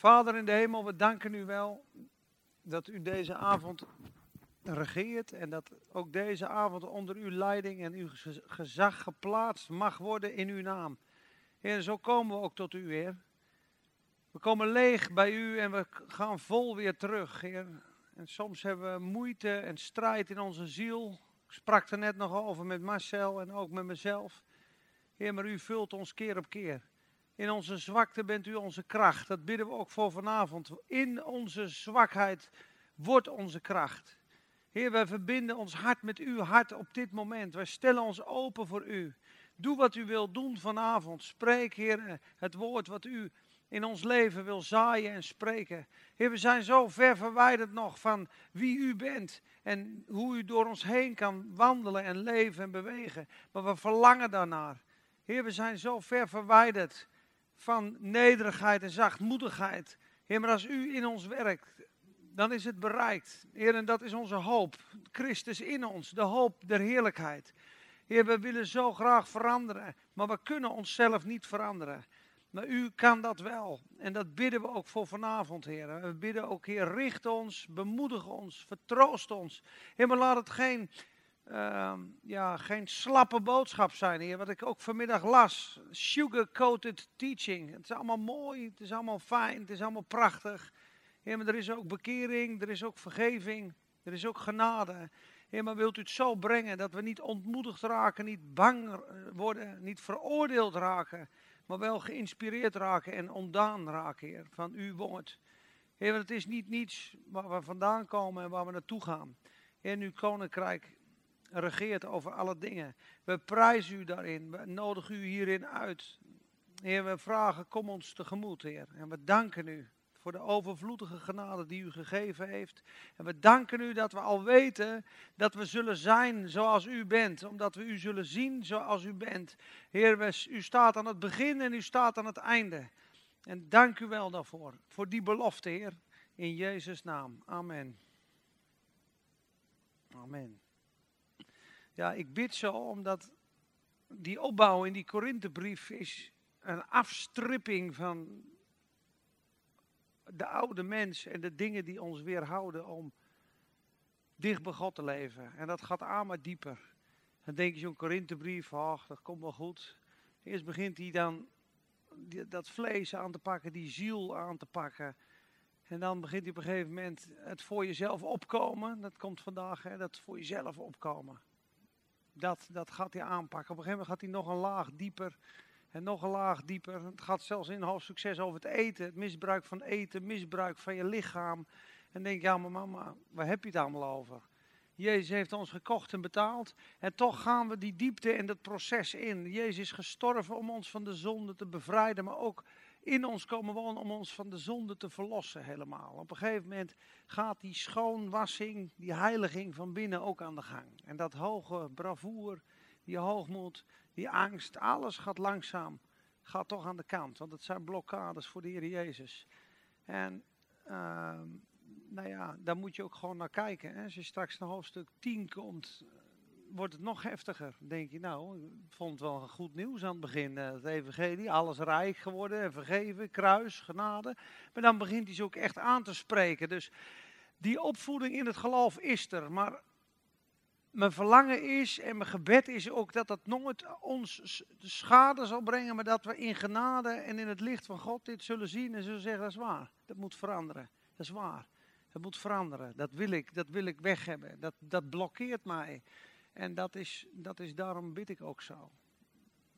Vader in de hemel, we danken u wel dat u deze avond regeert en dat ook deze avond onder uw leiding en uw gezag geplaatst mag worden in uw naam. Heer, zo komen we ook tot u, Heer. We komen leeg bij u en we gaan vol weer terug, Heer. En soms hebben we moeite en strijd in onze ziel. Ik sprak er net nog over met Marcel en ook met mezelf. Heer, maar u vult ons keer op keer. In onze zwakte bent u onze kracht. Dat bidden we ook voor vanavond. In onze zwakheid wordt onze kracht. Heer, wij verbinden ons hart met uw hart op dit moment. Wij stellen ons open voor u. Doe wat u wilt doen vanavond. Spreek, Heer, het woord wat u in ons leven wil zaaien en spreken. Heer, we zijn zo ver verwijderd nog van wie u bent en hoe u door ons heen kan wandelen en leven en bewegen. Maar we verlangen daarnaar. Heer, we zijn zo ver verwijderd van nederigheid en zachtmoedigheid. Heer, maar als u in ons werkt, dan is het bereikt. Heer, en dat is onze hoop. Christus in ons, de hoop der heerlijkheid. Heer, we willen zo graag veranderen, maar we kunnen onszelf niet veranderen. Maar u kan dat wel. En dat bidden we ook voor vanavond, Heer. We bidden ook, Heer, richt ons, bemoedig ons, vertroost ons. Heer, maar laat het geen, uh, ja, geen slappe boodschap zijn, Heer. Wat ik ook vanmiddag las. Sugar-coated teaching. Het is allemaal mooi, het is allemaal fijn, het is allemaal prachtig. Heer, maar er is ook bekering, er is ook vergeving, er is ook genade. Heer, maar wilt u het zo brengen dat we niet ontmoedigd raken, niet bang worden, niet veroordeeld raken maar wel geïnspireerd raken en ontdaan raken, Heer, van uw woord. Heer, het is niet niets waar we vandaan komen en waar we naartoe gaan. Heer, uw koninkrijk regeert over alle dingen. We prijzen u daarin, we nodigen u hierin uit. Heer, we vragen, kom ons tegemoet, Heer. En we danken u voor de overvloedige genade die u gegeven heeft. En we danken u dat we al weten dat we zullen zijn zoals u bent, omdat we u zullen zien zoals u bent. Heer, u staat aan het begin en u staat aan het einde. En dank u wel daarvoor, voor die belofte, Heer, in Jezus' naam. Amen. Amen. Ja, ik bid zo omdat die opbouw in die Korinthebrief is een afstripping van de oude mens en de dingen die ons weerhouden om dicht bij God te leven. En dat gaat aan maar dieper. Dan denk je zo'n Korinthebrief, ach, dat komt wel goed. Eerst begint hij dan dat vlees aan te pakken, die ziel aan te pakken. En dan begint hij op een gegeven moment het voor jezelf opkomen. Dat komt vandaag, hè, dat voor jezelf opkomen. Dat, dat gaat hij aanpakken. Op een gegeven moment gaat hij nog een laag dieper. En nog een laag dieper. Het gaat zelfs in hoofdstuk 6 over het eten. Het misbruik van eten, misbruik van je lichaam. En denk, ja maar mama, waar heb je het allemaal over? Jezus heeft ons gekocht en betaald. En toch gaan we die diepte en dat proces in. Jezus is gestorven om ons van de zonde te bevrijden. Maar ook in ons komen wonen om ons van de zonde te verlossen helemaal. Op een gegeven moment gaat die schoonwassing, die heiliging van binnen ook aan de gang. En dat hoge bravoer, die hoogmoed, die angst, alles gaat langzaam, gaat toch aan de kant. Want het zijn blokkades voor de Heer Jezus. En uh, nou ja, daar moet je ook gewoon naar kijken. Hè. Als je straks naar hoofdstuk 10 komt, wordt het nog heftiger. Dan denk je, nou, ik vond het wel goed nieuws aan het begin. Uh, het evangelie, alles rijk geworden en vergeven, kruis, genade. Maar dan begint hij ze ook echt aan te spreken. Dus die opvoeding in het geloof is er. Maar mijn verlangen is en mijn gebed is ook dat dat nooit ons schade zal brengen, maar dat we in genade en in het licht van God dit zullen zien en zullen zeggen, dat is waar, dat moet veranderen, dat is waar, dat moet veranderen, dat wil ik, dat wil ik weg hebben, dat, dat blokkeert mij. En dat is, dat is daarom bid ik ook zo.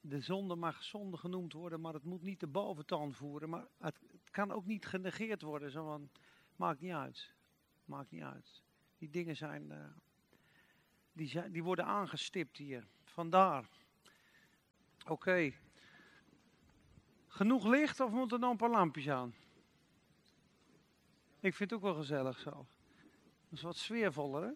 De zonde mag zonde genoemd worden, maar het moet niet de boventoon voeren, maar het, kan ook niet genegeerd worden, zo van, maakt niet uit, maakt niet uit. Die dingen zijn... Uh, die, die worden aangestipt hier. Vandaar. Oké. Genoeg licht of moeten er nog een paar lampjes aan? Ik vind het ook wel gezellig zo. Dat is wat sfeervoller, hè?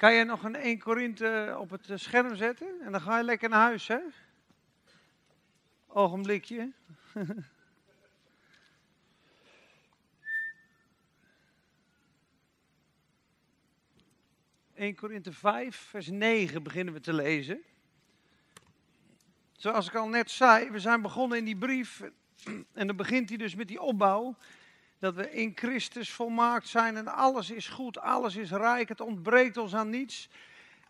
Kan je nog een 1 Korinthe op het scherm zetten? En dan ga je lekker naar huis, hè? Ogenblikje. 1 Korinthe 5, vers 9 beginnen we te lezen. zoals ik al net zei, we zijn begonnen in die brief. En dan begint hij dus met die opbouw. Dat we in Christus volmaakt zijn en alles is goed, alles is rijk, het ontbreekt ons aan niets.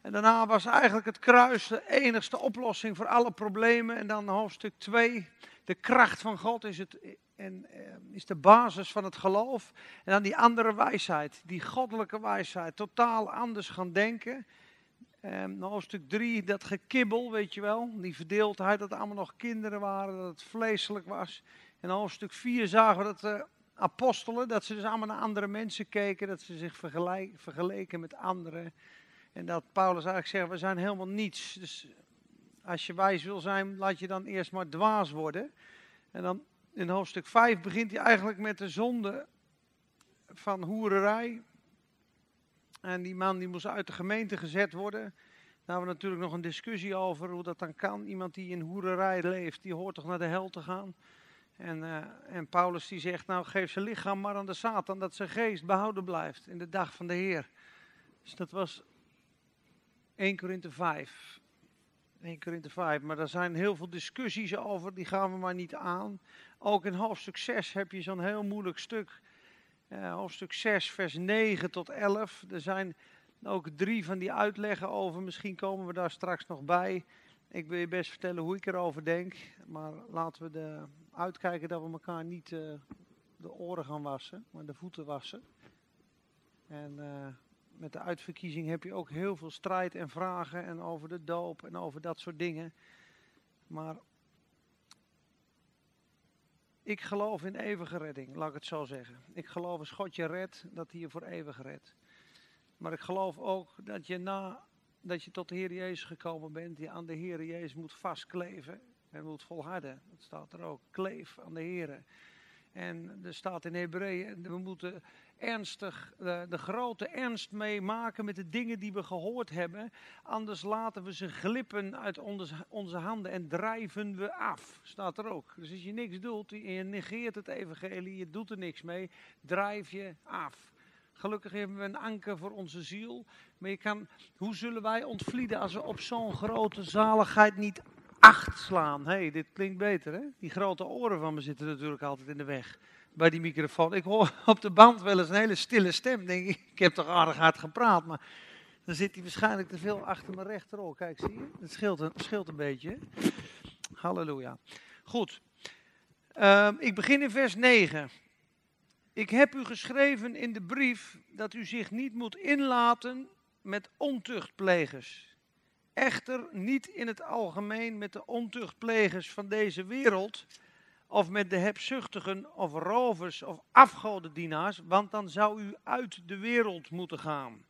En daarna was eigenlijk het kruis de enigste oplossing voor alle problemen. En dan hoofdstuk 2, de kracht van God is, het, en, eh, is de basis van het geloof. En dan die andere wijsheid, die goddelijke wijsheid, totaal anders gaan denken. Um, hoofdstuk 3, dat gekibbel, weet je wel, die verdeeldheid, dat er allemaal nog kinderen waren, dat het vleeselijk was. En hoofdstuk 4 zagen we dat de apostelen, dat ze dus allemaal naar andere mensen keken, dat ze zich vergeleken met anderen. En dat Paulus eigenlijk zegt, we zijn helemaal niets. Dus als je wijs wil zijn, laat je dan eerst maar dwaas worden. En dan in hoofdstuk 5 begint hij eigenlijk met de zonde van hoererij. En die man die moest uit de gemeente gezet worden. Daar hebben we natuurlijk nog een discussie over hoe dat dan kan. Iemand die in hoererij leeft, die hoort toch naar de hel te gaan. En, uh, en Paulus die zegt, nou geef zijn lichaam maar aan de Satan, dat zijn geest behouden blijft in de dag van de Heer. Dus dat was 1 Korinthe 5. 1 Korinthe 5, maar daar zijn heel veel discussies over, die gaan we maar niet aan. Ook in hoofdstuk 6 heb je zo'n heel moeilijk stuk. Uh, hoofdstuk 6, vers 9 tot 11. Er zijn ook drie van die uitleggen over. Misschien komen we daar straks nog bij. Ik wil je best vertellen hoe ik erover denk. Maar laten we de, uitkijken dat we elkaar niet uh, de oren gaan wassen, maar de voeten wassen. En uh, met de uitverkiezing heb je ook heel veel strijd en vragen en over de doop en over dat soort dingen. Maar ik geloof in eeuwige redding, laat ik het zo zeggen. Ik geloof als God je redt, dat hij je voor eeuwig redt. Maar ik geloof ook dat je na dat je tot de Heer Jezus gekomen bent, je aan de Heer Jezus moet vastkleven en moet volharden. Dat staat er ook. Kleef aan de Heer. En er staat in Hebreeën, we moeten ernstig, de, de, grote ernst meemaken met de dingen die we gehoord hebben. Anders laten we ze glippen uit onze, onze handen en drijven we af. Staat er ook. Dus als je niks doet, je negeert het evangelie, je doet er niks mee, drijf je af. Gelukkig hebben we een anker voor onze ziel. Maar je kan, hoe zullen wij ontvlieden als we op zo'n grote zaligheid niet acht slaan? Hé, hey, dit klinkt beter hè? Die grote oren van me zitten natuurlijk altijd in de weg bij die microfoon. Ik hoor op de band wel eens een hele stille stem. Denk ik, ik heb toch aardig hard gepraat, maar dan zit hij waarschijnlijk te veel achter mijn rechteroor. Kijk, zie je? Het scheelt een, scheelt een beetje. Halleluja. Goed. Uh, ik begin in vers 9. Ik heb u geschreven in de brief dat u zich niet moet inlaten met ontuchtplegers. Echter niet in het algemeen met de ontuchtplegers van deze wereld of met de hebzuchtigen of rovers of afgodendienaars, want dan zou u uit de wereld moeten gaan.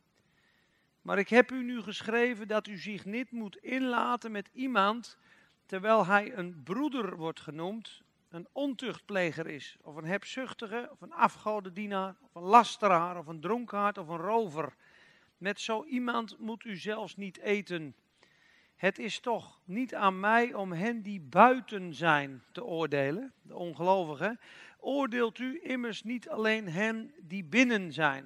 Maar ik heb u nu geschreven dat u zich niet moet inlaten met iemand terwijl hij een broeder wordt genoemd, een ontuchtpleger is, of een hebzuchtige, of een afgodendienaar, of een lasteraar, of een dronkaard, of een rover. Met zo iemand moet u zelfs niet eten. Het is toch niet aan mij om hen die buiten zijn te oordelen, de ongelovigen. Oordeelt u immers niet alleen hen die binnen zijn,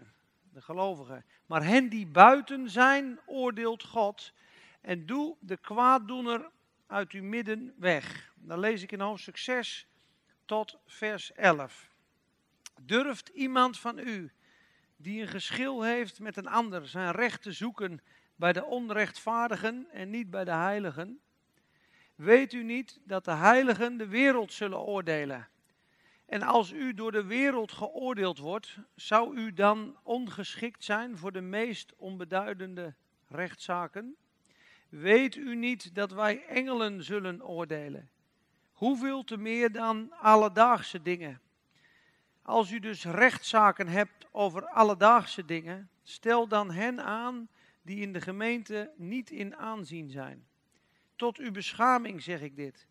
de gelovigen, maar hen die buiten zijn, oordeelt God. En doe de kwaaddoener uit uw midden weg. Dan lees ik in hoofdstuk 6 tot vers 11. Durft iemand van u die een geschil heeft met een ander zijn recht te zoeken bij de onrechtvaardigen en niet bij de heiligen? Weet u niet dat de heiligen de wereld zullen oordelen? En als u door de wereld geoordeeld wordt, zou u dan ongeschikt zijn voor de meest onbeduidende rechtszaken? Weet u niet dat wij engelen zullen oordelen? Hoeveel te meer dan alledaagse dingen? Als u dus rechtszaken hebt over alledaagse dingen, stel dan hen aan die in de gemeente niet in aanzien zijn. Tot uw beschaming zeg ik dit.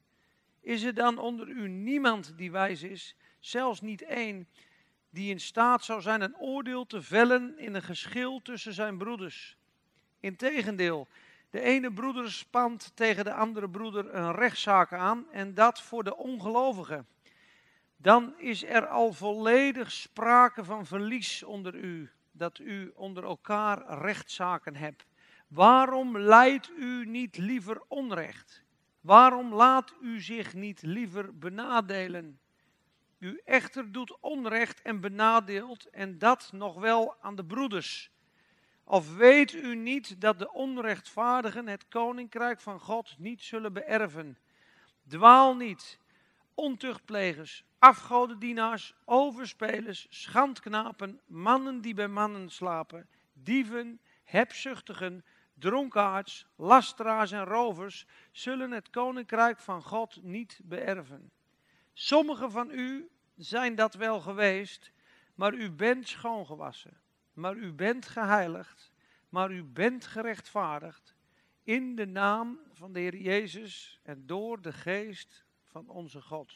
Is er dan onder u niemand die wijs is, zelfs niet één, die in staat zou zijn een oordeel te vellen in een geschil tussen zijn broeders? Integendeel, de ene broeder spant tegen de andere broeder een rechtszaak aan en dat voor de ongelovigen. Dan is er al volledig sprake van verlies onder u dat u onder elkaar rechtszaken hebt. Waarom leidt u niet liever onrecht? Waarom laat u zich niet liever benadelen? U echter doet onrecht en benadeelt, en dat nog wel aan de broeders. Of weet u niet dat de onrechtvaardigen het koninkrijk van God niet zullen beërven? Dwaal niet, ontuchtplegers, afgodendienaars, overspelers, schandknapen, mannen die bij mannen slapen, dieven, hebzuchtigen, dronkaards, lasteraars en rovers zullen het koninkrijk van God niet beërven. Sommigen van u zijn dat wel geweest, maar u bent schoongewassen, maar u bent geheiligd, maar u bent gerechtvaardigd in de naam van de Heer Jezus en door de geest van onze God.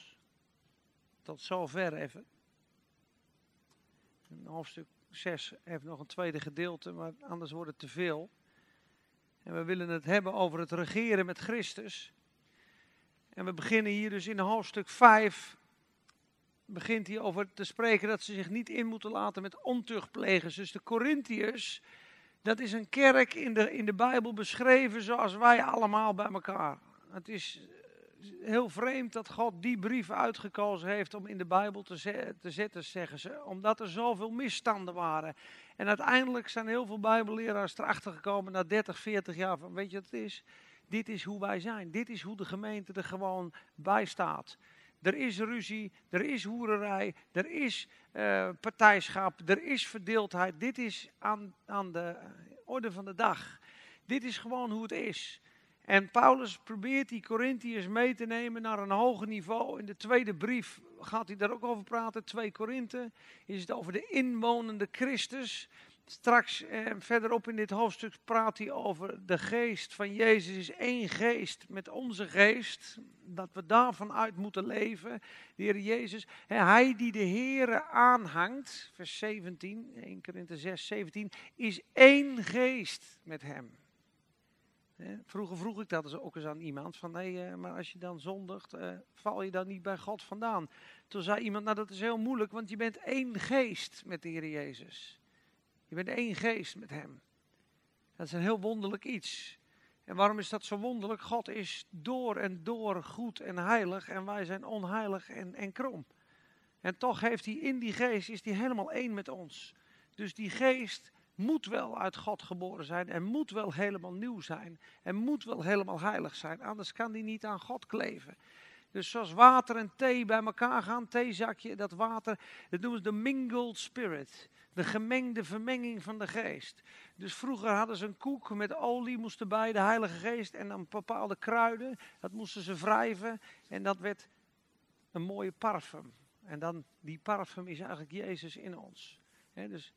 Tot zover even. hoofdstuk 6 heeft nog een tweede gedeelte, maar anders wordt het te veel. En we willen het hebben over het regeren met Christus. En we beginnen hier dus in hoofdstuk 5. Begint hij over te spreken dat ze zich niet in moeten laten met ontuchtplegers. Dus de Corinthiërs, dat is een kerk in de, in de Bijbel beschreven zoals wij allemaal bij elkaar. Het is heel vreemd dat God die brief uitgekozen heeft om in de Bijbel te, te zetten, zeggen ze. Omdat er zoveel misstanden waren. En uiteindelijk zijn heel veel Bijbelleraars erachter gekomen na 30, 40 jaar van, weet je wat het is? Dit is hoe wij zijn. Dit is hoe de gemeente er gewoon bij staat. Er is ruzie, er is hoererij, er is uh, partijschap, er is verdeeldheid. Dit is aan, aan de orde van de dag. Dit is gewoon hoe het is. En Paulus probeert die Corinthiërs mee te nemen naar een hoger niveau. In de tweede brief gaat hij daar ook over praten. 2 Korinthe is het over de inwonende Christus. Straks eh, verderop in dit hoofdstuk praat hij over de geest van Jezus is één geest met onze geest. Dat we daarvan uit moeten leven. De Heer Jezus, hij die de Heere aanhangt, vers 17, 1 Korinthe 6, 17, is één geest met hem. Vroeger vroeg ik dat dus ook eens aan iemand, van nee, maar als je dan zondigt, eh, val je dan niet bij God vandaan? Toen zei iemand, nou dat is heel moeilijk, want je bent één geest met de Heer Jezus. Je bent één geest met Hem. Dat is een heel wonderlijk iets. En waarom is dat zo wonderlijk? God is door en door goed en heilig en wij zijn onheilig en, en krom. En toch heeft hij in die geest, is hij helemaal één met ons. Dus die geest moet wel uit God geboren zijn en moet wel helemaal nieuw zijn en moet wel helemaal heilig zijn. Anders kan die niet aan God kleven. Dus zoals water en thee bij elkaar gaan, theezakje, dat water, dat noemen ze de mingled spirit. De gemengde vermenging van de geest. Dus vroeger hadden ze een koek met olie, moesten bij de Heilige Geest en dan bepaalde kruiden. Dat moesten ze wrijven en dat werd een mooie parfum. En dan, die parfum is eigenlijk Jezus in ons. dus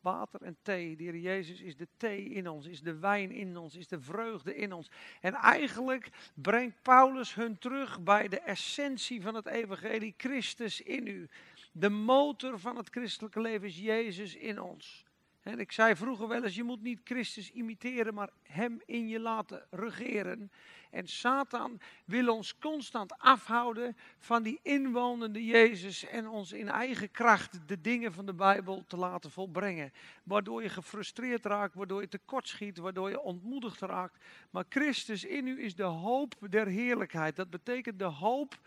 water en thee. De Jezus is de thee in ons, is de wijn in ons, is de vreugde in ons. En eigenlijk brengt Paulus hun terug bij de essentie van het evangelie, Christus in u. De motor van het christelijke leven is Jezus in ons. En ik zei vroeger wel eens, je moet niet Christus imiteren, maar Hem in je laten regeren. En Satan wil ons constant afhouden van die inwonende Jezus en ons in eigen kracht de dingen van de Bijbel te laten volbrengen. Waardoor je gefrustreerd raakt, waardoor je tekortschiet, waardoor je ontmoedigd raakt. Maar Christus in u is de hoop der heerlijkheid. Dat betekent de hoop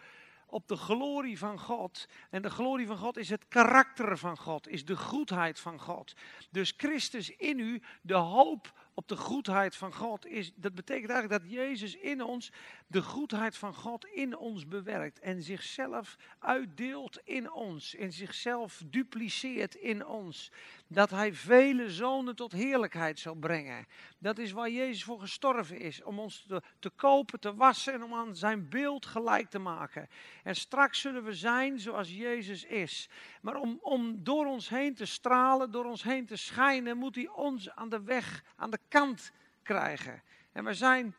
op de glorie van God. En de glorie van God is het karakter van God, is de goedheid van God. Dus Christus in u, de hoop op de goedheid van God is, dat betekent eigenlijk dat Jezus in ons de goedheid van God in ons bewerkt en zichzelf uitdeelt in ons en zichzelf dupliceert in ons. Dat hij vele zonen tot heerlijkheid zal brengen. Dat is waar Jezus voor gestorven is, om ons te, te kopen, te wassen en om aan zijn beeld gelijk te maken. En straks zullen we zijn zoals Jezus is. Maar om, om door ons heen te stralen, door ons heen te schijnen, moet hij ons aan de weg, aan de kant krijgen. En we zijn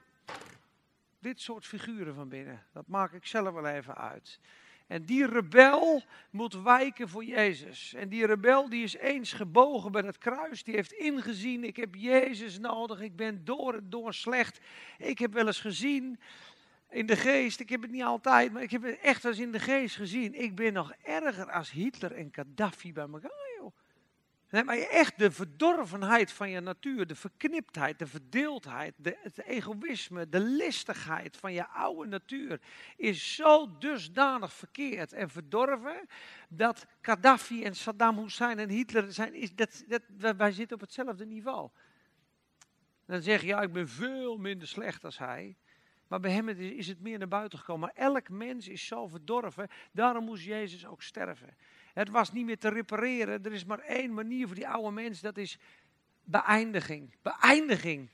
dit soort figuren van binnen. Dat maak ik zelf wel even uit. En die rebel moet wijken voor Jezus. En die rebel die is eens gebogen bij het kruis. Die heeft ingezien, ik heb Jezus nodig. Ik ben door en door slecht. Ik heb wel eens gezien in de geest. Ik heb het niet altijd, maar ik heb het echt eens in de geest gezien. Ik ben nog erger als Hitler en Gaddafi bij elkaar. Nee, maar echt de verdorvenheid van je natuur, de verkniptheid, de verdeeldheid, de, het egoïsme, de listigheid van je oude natuur is zo dusdanig verkeerd en verdorven dat Gaddafi en Saddam Hussein en Hitler zijn, is dat, dat, wij zitten op hetzelfde niveau. Dan zeg je, ja, ik ben veel minder slecht als hij. Maar bij hem is het meer naar buiten gekomen. Maar elk mens is zo verdorven, daarom moest Jezus ook sterven. Het was niet meer te repareren. Er is maar één manier voor die oude mens, dat is beëindiging. Beëindiging.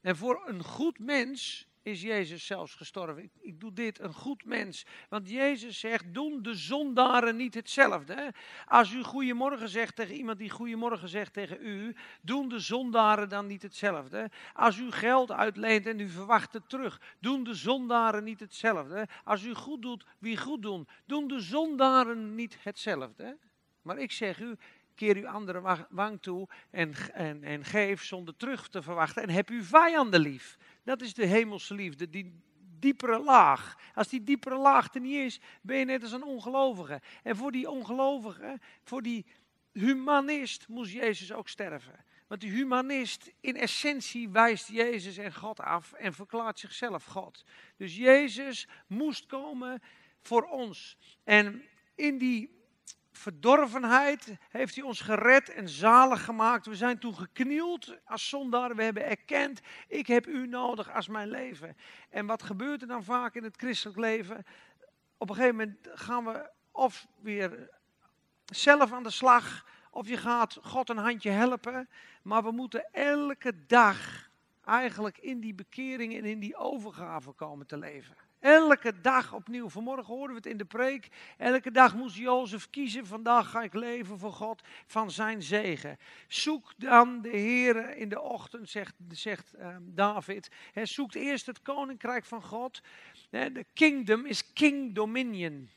En voor een goed mens is Jezus zelfs gestorven. Ik, ik, doe dit, een goed mens. Want Jezus zegt, doen de zondaren niet hetzelfde. Als u goedemorgen zegt tegen iemand die goedemorgen zegt tegen u, doen de zondaren dan niet hetzelfde. Als u geld uitleent en u verwacht het terug, doen de zondaren niet hetzelfde. Als u goed doet, wie goed doen, doen de zondaren niet hetzelfde. Maar ik zeg u, keer uw andere wang toe en, en, en geef zonder terug te verwachten en heb uw vijanden lief. Dat is de hemelse liefde, die diepere laag. Als die diepere laag er niet is, ben je net als een ongelovige. En voor die ongelovige, voor die humanist, moest Jezus ook sterven. Want die humanist, in essentie, wijst Jezus en God af en verklaart zichzelf God. Dus Jezus moest komen voor ons. En in die verdorvenheid heeft hij ons gered en zalig gemaakt. We zijn toen geknield als zondaar. We hebben erkend, ik heb u nodig als mijn leven. En wat gebeurt er dan vaak in het christelijk leven? Op een gegeven moment gaan we of weer zelf aan de slag, of je gaat God een handje helpen. Maar we moeten elke dag eigenlijk in die bekering en in die overgave komen te leven. Elke dag opnieuw. Vanmorgen hoorden we het in de preek. Elke dag moest Jozef kiezen. Vandaag ga ik leven voor God van zijn zegen. Zoek dan de Heer in de ochtend, zegt, zegt uh, David. He, zoekt eerst het koninkrijk van God. De kingdom is king dominion.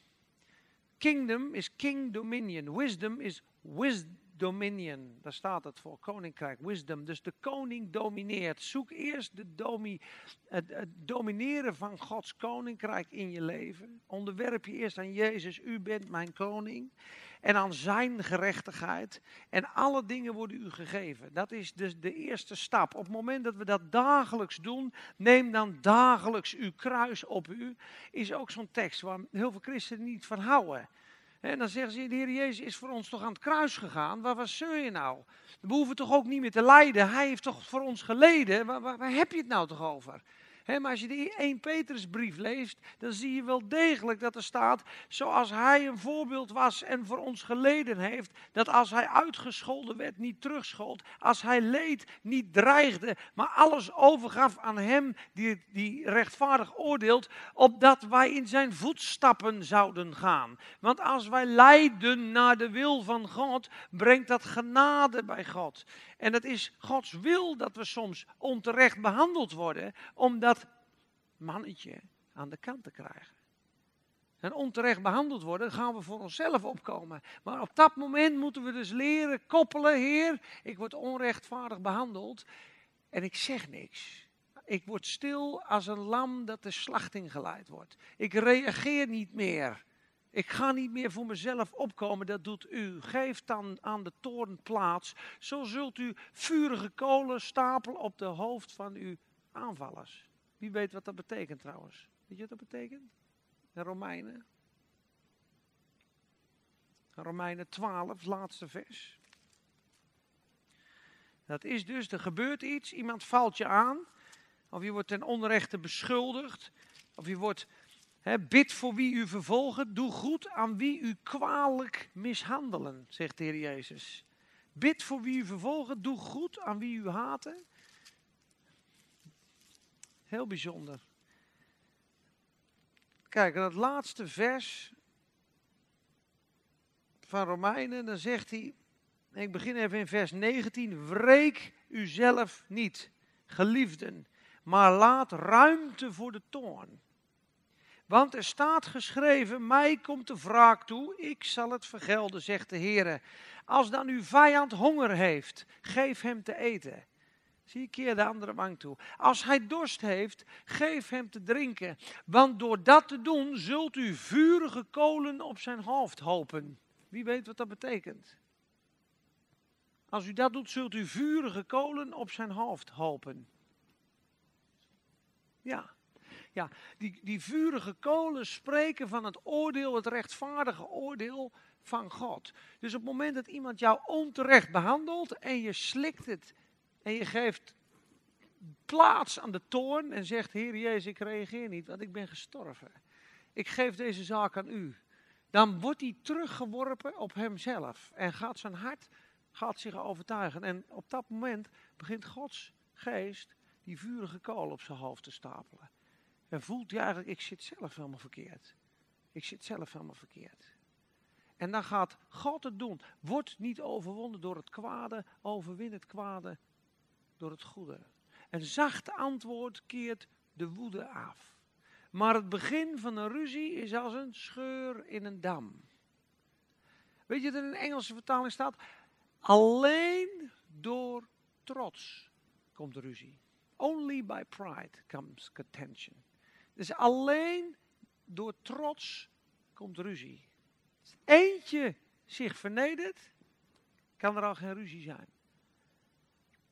Kingdom is king dominion. Wisdom is wisdom dominion. Daar staat het voor, koninkrijk, wisdom. Dus de koning domineert. Zoek eerst de domi, het, domineren van Gods koninkrijk in je leven. Onderwerp je eerst aan Jezus, u bent mijn koning. En aan zijn gerechtigheid. En alle dingen worden u gegeven. Dat is dus de eerste stap. Op het moment dat we dat dagelijks doen, neem dan dagelijks uw kruis op u. Is ook zo'n tekst waar heel veel christenen niet van houden. En dan zeggen ze, de Heer Jezus is voor ons toch aan het kruis gegaan. Waar, was zeur je nou? We hoeven toch ook niet meer te lijden. Hij heeft toch voor ons geleden. Waar, waar, waar heb je het nou toch over? Maar als je de 1 Petrusbrief leest, dan zie je wel degelijk dat er staat, zoals hij een voorbeeld was en voor ons geleden heeft, dat als hij uitgescholden werd, niet terugschold, als hij leed, niet dreigde, maar alles overgaf aan hem die, die rechtvaardig oordeelt, opdat wij in zijn voetstappen zouden gaan. Want als wij lijden naar de wil van God, brengt dat genade bij God. En het is Gods wil dat we soms onterecht behandeld worden, om dat mannetje aan de kant te krijgen. En onterecht behandeld worden, gaan we voor onszelf opkomen. Maar op dat moment moeten we dus leren koppelen, Heer, ik word onrechtvaardig behandeld en ik zeg niks. Ik word stil als een lam dat de slachting geleid wordt. Ik reageer niet meer. Ik ga niet meer voor mezelf opkomen, dat doet u. Geef dan aan de toren plaats. Zo zult u vurige kolen stapelen op de hoofd van uw aanvallers. Wie weet wat dat betekent trouwens? Weet je wat dat betekent? De Romeinen. Romeinen 12, laatste vers. Dat is dus, er gebeurt iets, iemand valt je aan, of je wordt ten onrechte beschuldigd, of je wordt bid voor wie u vervolgen. Doe goed aan wie u kwalijk mishandelen, zegt de Heer Jezus. Bid voor wie u vervolgen. Doe goed aan wie u haten. Heel bijzonder. Kijk, in het laatste vers van Romeinen, dan zegt hij, ik begin even in vers 19, wreek uzelf niet, geliefden, maar laat ruimte voor de toorn. Want er staat geschreven, mij komt de wraak toe, ik zal het vergelden, zegt de Heer. Als dan uw vijand honger heeft, geef hem te eten. Zie je, keer de andere wang toe. Als hij dorst heeft, geef hem te drinken. Want door dat te doen, zult u vurige kolen op zijn hoofd hopen. Wie weet wat dat betekent? Als u dat doet, zult u vurige kolen op zijn hoofd hopen. Ja, die, die vurige kolen spreken van het oordeel, het rechtvaardige oordeel van God. Dus op het moment dat iemand jou onterecht behandelt en je slikt het en je geeft plaats aan de toorn en zegt, Heer Jezus, ik reageer niet, want ik ben gestorven. Ik geef deze zaak aan u. Dan wordt hij teruggeworpen op hemzelf en gaat zijn hart gaat zich overtuigen. En op dat moment begint Gods geest die vurige kool op zijn hoofd te stapelen. En voelt hij eigenlijk, ik zit zelf helemaal verkeerd. Ik zit zelf helemaal verkeerd. En dan gaat God het doen. Wordt niet overwonnen door het kwade, overwin het kwade door het goede. Een zacht antwoord keert de woede af. Maar het begin van een ruzie is als een scheur in een dam. Weet je dat in een Engelse vertaling staat? Alleen door trots komt ruzie. Only by pride comes contention. Dus alleen door trots komt ruzie. Als eentje zich vernedert, kan er al geen ruzie zijn.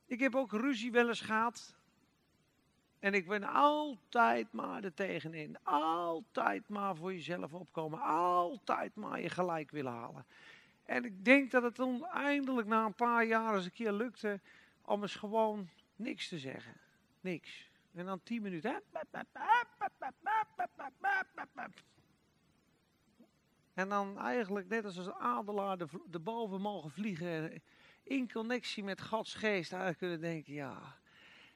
Ik heb ook ruzie wel eens gehad. En ik ben altijd maar er tegenin. Altijd maar voor jezelf opkomen. Altijd maar je gelijk willen halen. En ik denk dat het uiteindelijk na een paar jaar eens een keer lukte om eens gewoon niks te zeggen. Niks. En dan tien minuten. En dan eigenlijk net als een adelaar de, boven mogen vliegen. In connectie met Gods geest eigenlijk kunnen denken. Ja,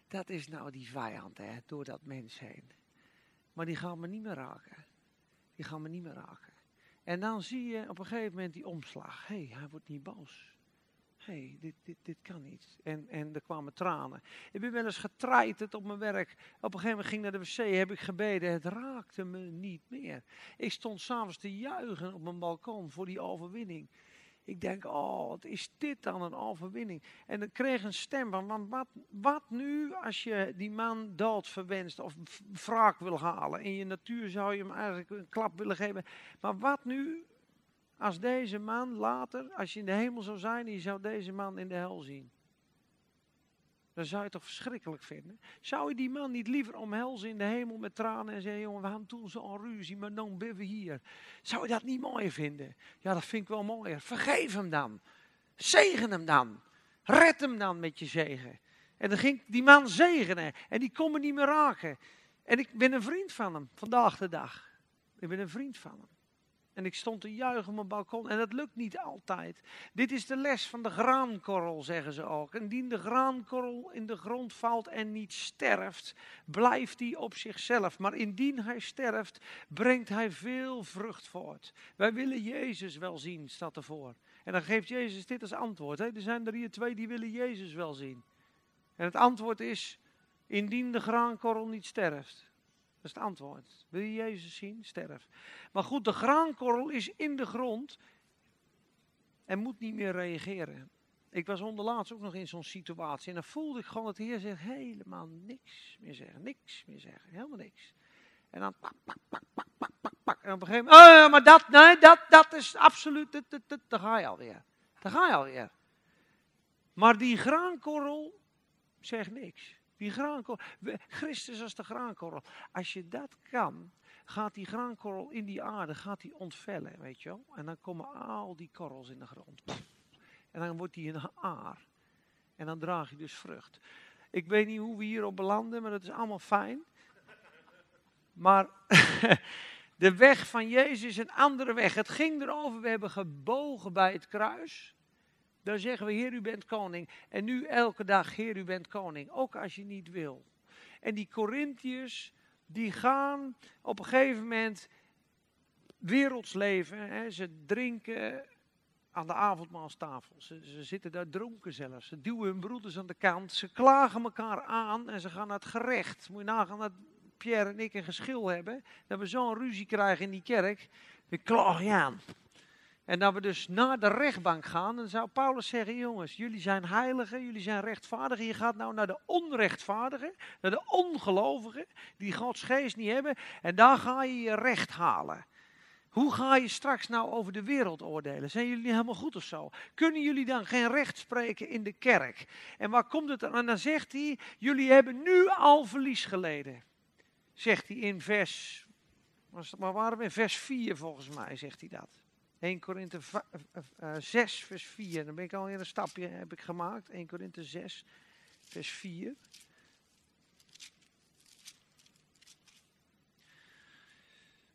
dat is nou die vijand hè, door dat mens heen. Maar die gaan me niet meer raken. Die gaan me niet meer raken. En dan zie je op een gegeven moment die omslag. Hé, hey, hij wordt niet boos. Hey, dit, dit, dit kan niet. En, en er kwamen tranen. Ik ben wel eens getreiterd op mijn werk. Op een gegeven moment ging naar de wc, heb ik gebeden. Het raakte me niet meer. Ik stond s'avonds te juichen op mijn balkon voor die overwinning. Ik denk, oh, wat is dit dan een overwinning? En dan kreeg een stem van, wat, wat nu als je die man dood verwenst of wraak wil halen? In je natuur zou je hem eigenlijk een klap willen geven. Maar wat nu als deze man later, als je in de hemel zou zijn, je zou deze man in de hel zien? Dan zou je het toch verschrikkelijk vinden? Zou je die man niet liever omhelzen in de hemel met tranen en zeggen: Jongen, we hadden toen zo'n ruzie, maar dan ben we hier. Zou je dat niet mooier vinden? Ja, dat vind ik wel mooier. Vergeef hem dan. Zegen hem dan. Red hem dan met je zegen. En dan ging die man zegenen en die kon me niet meer raken. En ik ben een vriend van hem, vandaag de dag. Ik ben een vriend van hem. En ik stond te juichen op mijn balkon. En dat lukt niet altijd. Dit is de les van de graankorrel, zeggen ze ook. Indien de graankorrel in de grond valt en niet sterft, blijft hij op zichzelf. Maar indien hij sterft, brengt hij veel vrucht voort. Wij willen Jezus wel zien, staat ervoor. En dan geeft Jezus dit als antwoord. Er zijn er hier twee die willen Jezus wel zien. En het antwoord is, indien de graankorrel niet sterft. Dat is het antwoord. Wil je Jezus zien? Sterf. Maar goed, de graankorrel is in de grond en moet niet meer reageren. Ik was onderlaatst ook nog in zo'n situatie en dan voelde ik gewoon dat de Heer zegt helemaal niks meer zeggen. Niks meer zeggen. Helemaal niks. En dan pak, pak, pak, pak, pak, pak, pak. En op een gegeven moment, oh, maar dat, nee, dat, dat is absoluut, dat, dat, dat, daar ga je alweer. Daar ga je alweer. Maar die graankorrel zegt niks. Die graankorrel. Christus als de graankorrel. Als je dat kan, gaat die graankorrel in die aarde, gaat die ontvellen, weet je wel. En dan komen al die korrels in de grond. En dan wordt die een aar. En dan draag je dus vrucht. Ik weet niet hoe we hierop belanden, maar dat is allemaal fijn. Maar de weg van Jezus is een andere weg. Het ging erover, we hebben gebogen bij het kruis. Dan zeggen we, Heer, u bent koning. En nu elke dag, Heer, u bent koning. Ook als je niet wil. En die Corinthiërs, die gaan op een gegeven moment werelds leven. Hè. Ze drinken aan de avondmaalstafel. Ze, ze zitten daar dronken zelfs. Ze duwen hun broeders aan de kant. Ze klagen elkaar aan en ze gaan naar het gerecht. Moet je nagaan dat Pierre en ik een geschil hebben. Dat we zo'n ruzie krijgen in die kerk. We klagen je aan. En dat we dus naar de rechtbank gaan, dan zou Paulus zeggen: jongens, jullie zijn heiligen, jullie zijn rechtvaardigen. Je gaat nou naar de onrechtvaardigen, naar de ongelovigen, die Gods geest niet hebben. En daar ga je je recht halen. Hoe ga je straks nou over de wereld oordelen? Zijn jullie helemaal goed of zo? Kunnen jullie dan geen recht spreken in de kerk? En waar komt het dan? En dan zegt hij, jullie hebben nu al verlies geleden. Zegt hij in vers, waar waren we? In vers 4 volgens mij zegt hij dat. 1 Korinthe 6 vers 4. Dan ben ik al in een stapje heb ik gemaakt. 1 Korinthe 6 vers 4.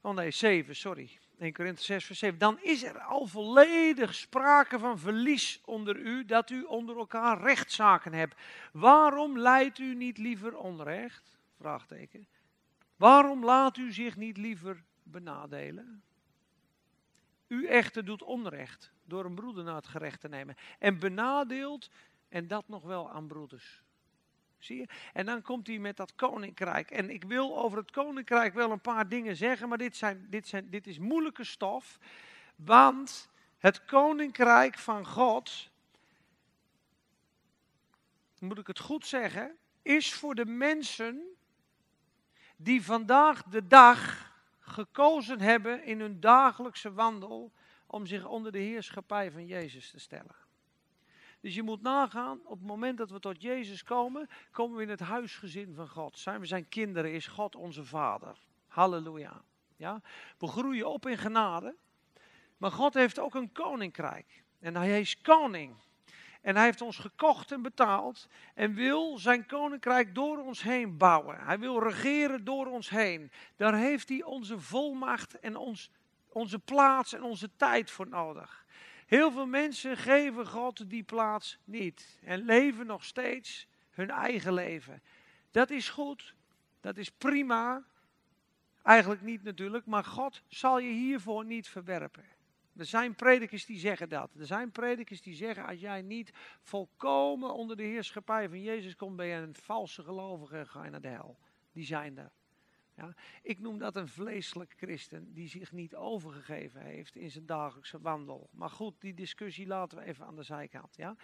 Oh nee, 7, sorry. 1 Korinthe 6, vers 7. Dan is er al volledig sprake van verlies onder u, dat u onder elkaar rechtszaken hebt. Waarom leidt u niet liever onrecht? Vraagteken. Waarom laat u zich niet liever benadelen? U echter doet onrecht door een broeder naar het gerecht te nemen. En benadeelt, en dat nog wel aan broeders. Zie je? En dan komt hij met dat koninkrijk. En ik wil over het koninkrijk wel een paar dingen zeggen, maar dit, zijn, dit, zijn, dit is moeilijke stof. Want het koninkrijk van God, moet ik het goed zeggen, is voor de mensen die vandaag de dag gekozen hebben in hun dagelijkse wandel om zich onder de heerschappij van Jezus te stellen. Dus je moet nagaan, op het moment dat we tot Jezus komen, komen we in het huisgezin van God. Zijn we zijn kinderen, is God onze Vader. Halleluja. Ja? We groeien op in genade. Maar God heeft ook een koninkrijk. En hij is koning. En hij heeft ons gekocht en betaald. En wil zijn koninkrijk door ons heen bouwen. Hij wil regeren door ons heen. Daar heeft hij onze volmacht en ons, onze plaats en onze tijd voor nodig. Heel veel mensen geven God die plaats niet en leven nog steeds hun eigen leven. Dat is goed, dat is prima. Eigenlijk niet natuurlijk, maar God zal je hiervoor niet verwerpen. Er zijn predikers die zeggen dat. Er zijn predikers die zeggen: als jij niet volkomen onder de heerschappij van Jezus komt, ben je een valse gelovige en ga je naar de hel. Die zijn er. Ja, ik noem dat een vleeselijk christen die zich niet overgegeven heeft in zijn dagelijkse wandel. Maar goed, die discussie laten we even aan de zijkant. Ja.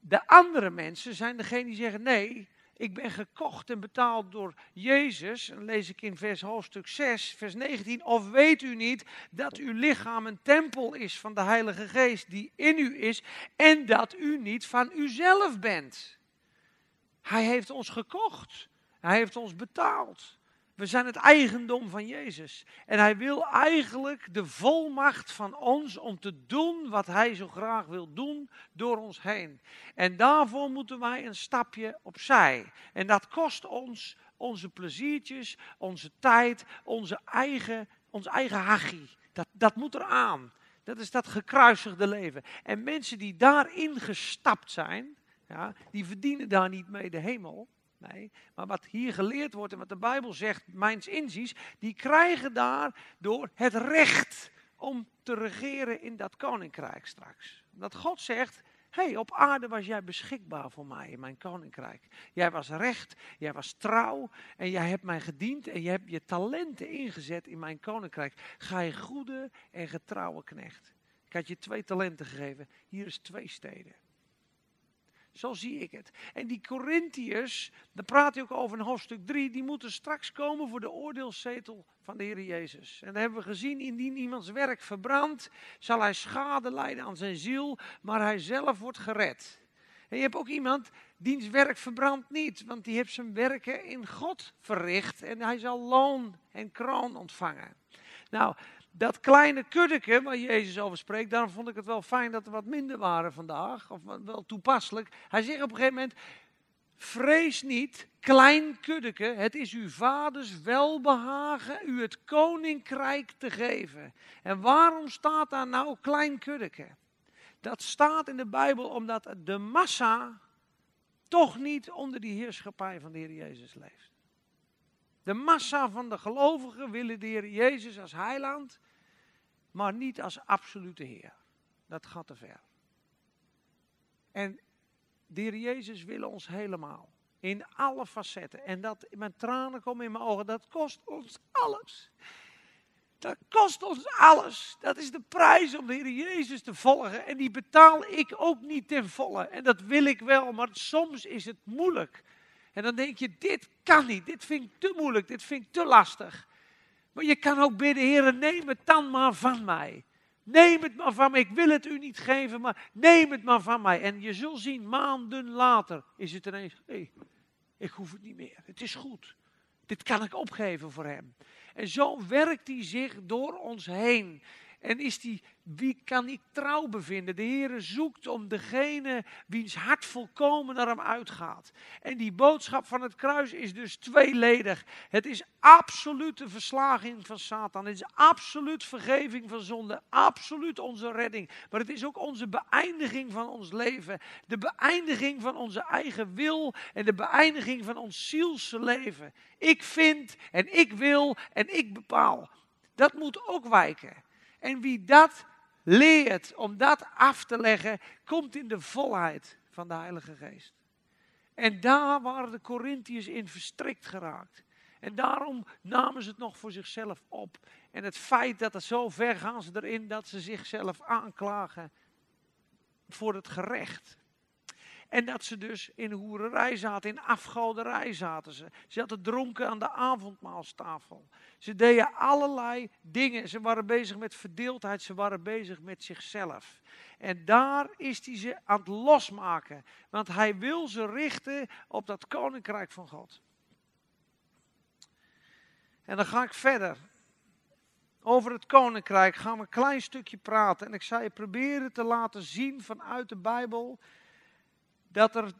De andere mensen zijn degene die zeggen: nee, ik ben gekocht en betaald door Jezus. En lees ik in vers hoofdstuk 6, vers 19. Of weet u niet dat uw lichaam een tempel is van de Heilige Geest die in u is en dat u niet van uzelf bent? Hij heeft ons gekocht. Hij heeft ons betaald. We zijn het eigendom van Jezus. En hij wil eigenlijk de volmacht van ons om te doen wat hij zo graag wil doen door ons heen. En daarvoor moeten wij een stapje opzij. En dat kost ons onze pleziertjes, onze tijd, onze eigen, ons eigen hachie. Dat, dat moet eraan. Dat is dat gekruisigde leven. En mensen die daarin gestapt zijn, ja, die verdienen daar niet mee de hemel. Nee, maar wat hier geleerd wordt en wat de Bijbel zegt, mijns inziens, die krijgen daar door het recht om te regeren in dat koninkrijk straks. Dat God zegt, hey, op aarde was jij beschikbaar voor mij in mijn koninkrijk. Jij was recht, jij was trouw en jij hebt mij gediend en je hebt je talenten ingezet in mijn koninkrijk. Ga je goede en getrouwe knecht. Ik had je twee talenten gegeven, hier is twee steden. Zo zie ik het. En die Corinthiërs, daar praat hij ook over in hoofdstuk 3, die moeten straks komen voor de oordeelszetel van de Heer Jezus. En dat hebben we gezien, indien iemands werk verbrandt, zal hij schade lijden aan zijn ziel, maar hij zelf wordt gered. En je hebt ook iemand, diens werk verbrandt niet, want die heeft zijn werken in God verricht en hij zal loon en kroon ontvangen. Nou, dat kleine kuddeke waar Jezus over spreekt, daarom vond ik het wel fijn dat er wat minder waren vandaag, of wel toepasselijk. Hij zegt op een gegeven moment, vrees niet, klein kuddeke, het is uw vaders welbehagen u het koninkrijk te geven. En waarom staat daar nou klein kuddeke? Dat staat in de Bijbel omdat de massa toch niet onder die heerschappij van de Heer Jezus leeft. De massa van de gelovigen willen de Heer Jezus als heiland maar niet als absolute Heer. Dat gaat te ver. En de Heer Jezus wil ons helemaal. In alle facetten. En dat mijn tranen komen in mijn ogen. Dat kost ons alles. Dat kost ons alles. Dat is de prijs om de Heer Jezus te volgen. En die betaal ik ook niet ten volle. En dat wil ik wel, maar soms is het moeilijk. En dan denk je, dit kan niet. Dit vind ik te moeilijk. Dit vind ik te lastig. Maar je kan ook bidden, Heer, neem het dan maar van mij. Neem het maar van mij. Ik wil het u niet geven, maar neem het maar van mij. En je zult zien, maanden later is het ineens, hé, hey, ik hoef het niet meer. Het is goed. Dit kan ik opgeven voor hem. En zo werkt hij zich door ons heen. En is die, wie kan ik trouw bevinden? De Heer zoekt om degene wiens hart volkomen naar hem uitgaat. En die boodschap van het kruis is dus tweeledig. Het is absolute verslaging van Satan. Het is absoluut vergeving van zonde. Absoluut onze redding. Maar het is ook onze beëindiging van ons leven. De beëindiging van onze eigen wil en de beëindiging van ons zielse leven. Ik vind en ik wil en ik bepaal. Dat moet ook wijken. En wie dat leert om dat af te leggen, komt in de volheid van de Heilige Geest. En daar waren de Corinthiërs in verstrikt geraakt. En daarom namen ze het nog voor zichzelf op. En het feit dat het zo ver gaan ze erin dat ze zichzelf aanklagen voor het gerecht. En dat ze dus in hoererij zaten, in afgoderij zaten ze. Ze hadden dronken aan de avondmaalstafel. Ze deden allerlei dingen. Ze waren bezig met verdeeldheid, ze waren bezig met zichzelf. En daar is hij ze aan het losmaken. Want hij wil ze richten op dat koninkrijk van God. En dan ga ik verder. Over het koninkrijk gaan we een klein stukje praten. En ik zal je proberen te laten zien vanuit de Bijbel dat er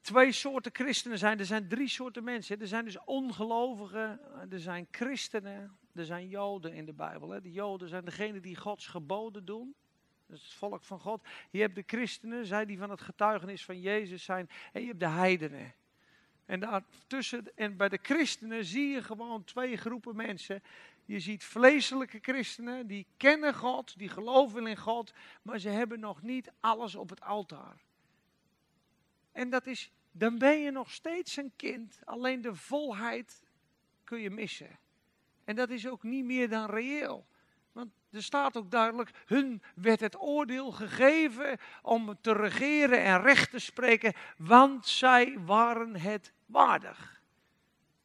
twee soorten christenen zijn. Er zijn drie soorten mensen. Er zijn dus ongelovigen, er zijn christenen, er zijn joden in de Bijbel. De joden zijn degenen die Gods geboden doen. Dat is het volk van God. Je hebt de christenen, zij die van het getuigenis van Jezus zijn. En je hebt de heidenen. En, daartussen, en bij de christenen zie je gewoon twee groepen mensen. Je ziet vleeselijke christenen, die kennen God, die geloven in God, maar ze hebben nog niet alles op het altaar. En dat is, dan ben je nog steeds een kind, alleen de volheid kun je missen. En dat is ook niet meer dan reëel. Want er staat ook duidelijk, hun werd het oordeel gegeven om te regeren en recht te spreken, want zij waren het waardig.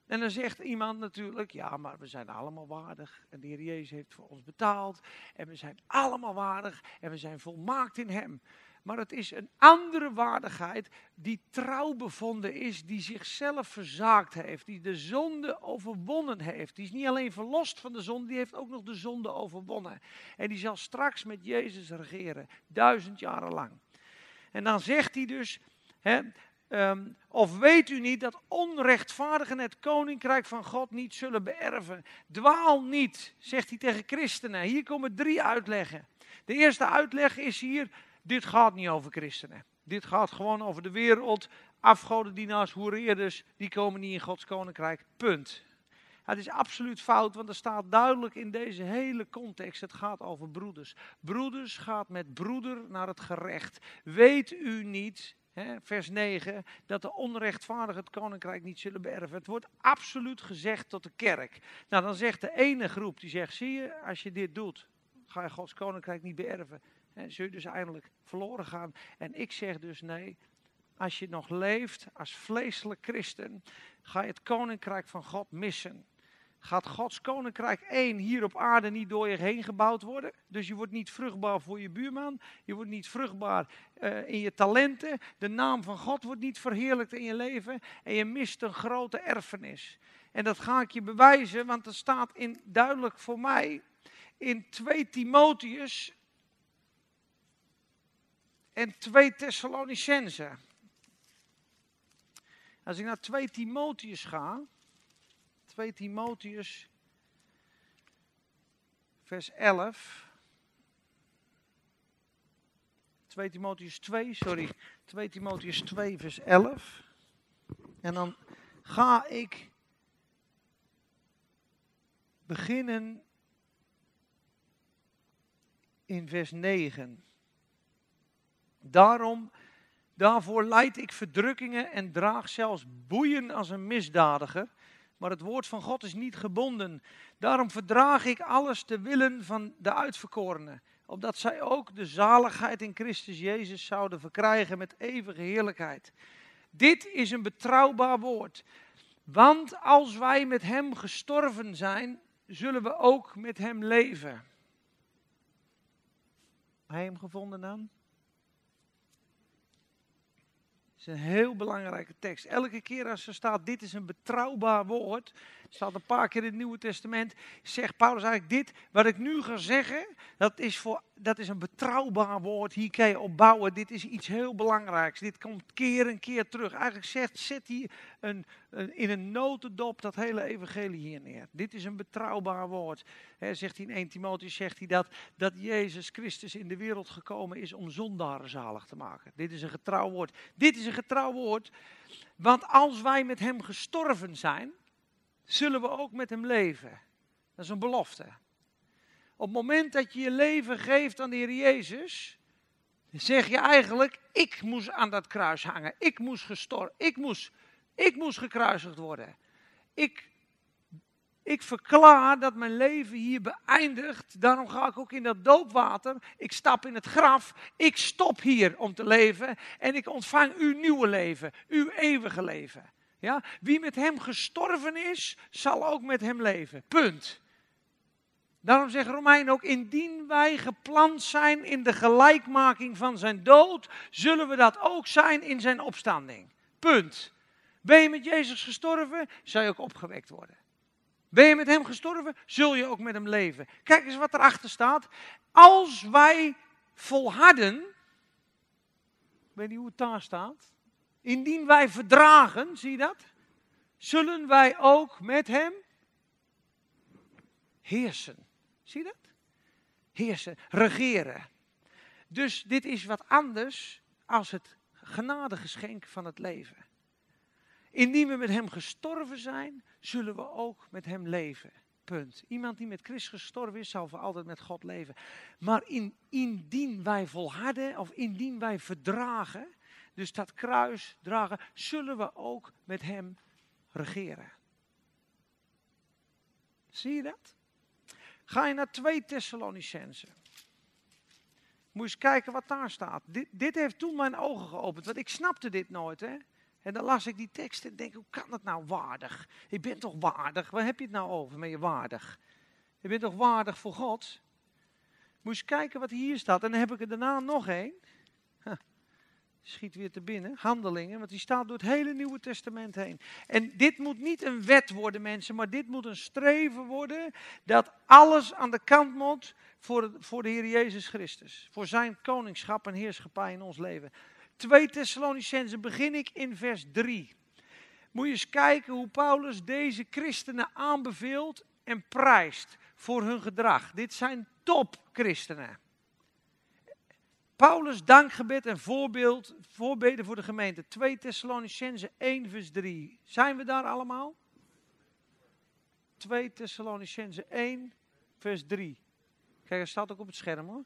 En dan zegt iemand natuurlijk, ja, maar we zijn allemaal waardig. En de Heer Jezus heeft voor ons betaald. En we zijn allemaal waardig. En we zijn volmaakt in Hem. Maar het is een andere waardigheid die trouw bevonden is, die zichzelf verzaakt heeft, die de zonde overwonnen heeft. Die is niet alleen verlost van de zonde, die heeft ook nog de zonde overwonnen. En die zal straks met Jezus regeren, duizend jaren lang. En dan zegt hij dus, hè, um, of weet u niet dat onrechtvaardigen het koninkrijk van God niet zullen beërven? Dwaal niet, zegt hij tegen christenen. Hier komen drie uitleggen. De eerste uitleg is hier dit gaat niet over christenen. Dit gaat gewoon over de wereld. Afgodendienaars, hoereerders, die komen niet in Gods koninkrijk. Punt. Het is absoluut fout, want er staat duidelijk in deze hele context: het gaat over broeders. Broeders gaat met broeder naar het gerecht. Weet u niet, hè, vers 9, dat de onrechtvaardigen het koninkrijk niet zullen beërven? Het wordt absoluut gezegd tot de kerk. Nou, dan zegt de ene groep: die zegt: zie je, als je dit doet, ga je Gods koninkrijk niet beërven. En zul je dus eindelijk verloren gaan. En ik zeg dus nee, als je nog leeft als vleeselijk christen, ga je het koninkrijk van God missen. Gaat Gods koninkrijk één hier op aarde niet door je heen gebouwd worden? Dus je wordt niet vruchtbaar voor je buurman. Je wordt niet vruchtbaar uh, in je talenten. De naam van God wordt niet verheerlijkt in je leven. En je mist een grote erfenis. En dat ga ik je bewijzen, want er staat in, duidelijk voor mij in 2 Timotheus en 2 Thessalonicense. Als ik naar 2 Timotheus ga, 2 Timotheus, vers 11. 2 Timotheus 2, sorry, 2 Timotheus 2, vers 11. En dan ga ik beginnen in vers 9. Daarom, daarvoor leid ik verdrukkingen en draag zelfs boeien als een misdadiger. Maar het woord van God is niet gebonden. Daarom verdraag ik alles te willen van de uitverkorenen. Opdat zij ook de zaligheid in Christus Jezus zouden verkrijgen met eeuwige heerlijkheid. Dit is een betrouwbaar woord. Want als wij met Hem gestorven zijn, zullen we ook met hem leven. Hij hem gevonden dan? Is een heel belangrijke tekst. Elke keer als er staat, dit is een betrouwbaar woord, staat een paar keer in het Nieuwe Testament, zegt Paulus eigenlijk dit, wat ik nu ga zeggen, dat is, voor, dat is een betrouwbaar woord, hier kan je op bouwen, dit is iets heel belangrijks, dit komt keer en keer terug. Eigenlijk zegt, zet hij een, in een notendop dat hele evangelie hier neer. Dit is een betrouwbaar woord. He, zegt hij in 1 Timotheus, zegt hij dat, dat Jezus Christus in de wereld gekomen is om zondaren zalig te maken. Dit is een getrouw woord. Dit is een getrouw woord, want als wij met hem gestorven zijn, zullen we ook met hem leven. Dat is een belofte. Op het moment dat je je leven geeft aan de Heer Jezus, zeg je eigenlijk, ik moest aan dat kruis hangen. Ik moest gestorven, ik moest, ik moest gekruisigd worden. Ik, ik verklaar dat mijn leven hier beëindigt. Daarom ga ik ook in dat doopwater. Ik stap in het graf. Ik stop hier om te leven. En ik ontvang uw nieuwe leven. Uw eeuwige leven. Ja? Wie met hem gestorven is, zal ook met hem leven. Punt. Daarom zegt Romein ook, indien wij geplant zijn in de gelijkmaking van zijn dood, zullen we dat ook zijn in zijn opstanding. Punt. Ben je met Jezus gestorven, zal je ook opgewekt worden. Ben je met hem gestorven, zul je ook met hem leven. Kijk eens wat erachter staat. Als wij volharden, ik weet niet hoe het daar staat. Indien wij verdragen, zie je dat? Zullen wij ook met hem heersen. Zie je dat? Heersen, regeren. Dus dit is wat anders als het genadegeschenk van het leven. Indien we met hem gestorven zijn, zullen we ook met hem leven. Punt. Iemand die met Christus gestorven is, zal voor altijd met God leven. Maar in, indien wij volharden, of indien wij verdragen, dus dat kruis dragen, zullen we ook met hem regeren. Zie je dat? Ga je naar 2 Thessalonicense. Moet eens kijken wat daar staat. Dit, dit heeft toen mijn ogen geopend, want ik snapte dit nooit. Hè? En dan las ik die tekst en denk, hoe kan dat nou waardig? Je bent toch waardig? Waar heb je het nou over met je waardig? Je bent toch waardig voor God? Eens kijken wat hier staat. En dan heb ik er daarna nog één schiet weer te binnen, handelingen, want die staat door het hele Nieuwe Testament heen. En dit moet niet een wet worden, mensen, maar dit moet een streven worden dat alles aan de kant moet voor, voor de Heer Jezus Christus. Voor zijn koningschap en heerschappij in ons leven. 2 Thessalonicenzen begin ik in vers 3. Moet je eens kijken hoe Paulus deze christenen aanbeveelt en prijst voor hun gedrag. Dit zijn topchristenen. Paulus dankgebed en voorbeeld, voorbeden voor de gemeente. 2 Thessalonicense 1 vers 3. Zijn we daar allemaal? 2 Thessalonicense 1 vers 3. Kijk, dat staat ook op het scherm hoor.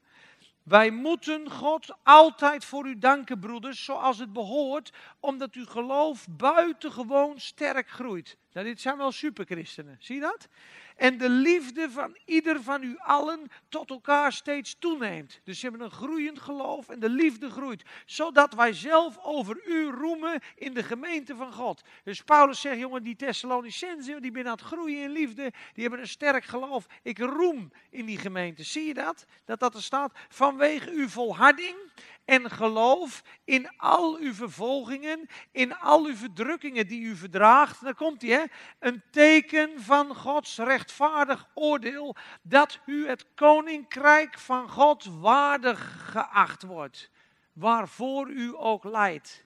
Wij moeten God altijd voor u danken, broeders, zoals het behoort, omdat uw geloof buitengewoon sterk groeit. Nou, dit zijn wel superchristenen, zie je dat? en de liefde van ieder van u allen tot elkaar steeds toeneemt. Dus ze hebben een groeiend geloof en de liefde groeit, zodat wij zelf over u roemen in de gemeente van God. Dus Paulus zegt, jongen, die Thessalonicenzen, die zijn aan het groeien in liefde, die hebben een sterk geloof. Ik roem in die gemeente. Zie je dat? Dat dat er staat, vanwege uw volharding en geloof in al uw vervolgingen, in al uw verdrukkingen die u verdraagt. Daar komt hij, hè? Een teken van Gods rechtvaardig oordeel dat u het koninkrijk van God waardig geacht wordt, waarvoor u ook leidt.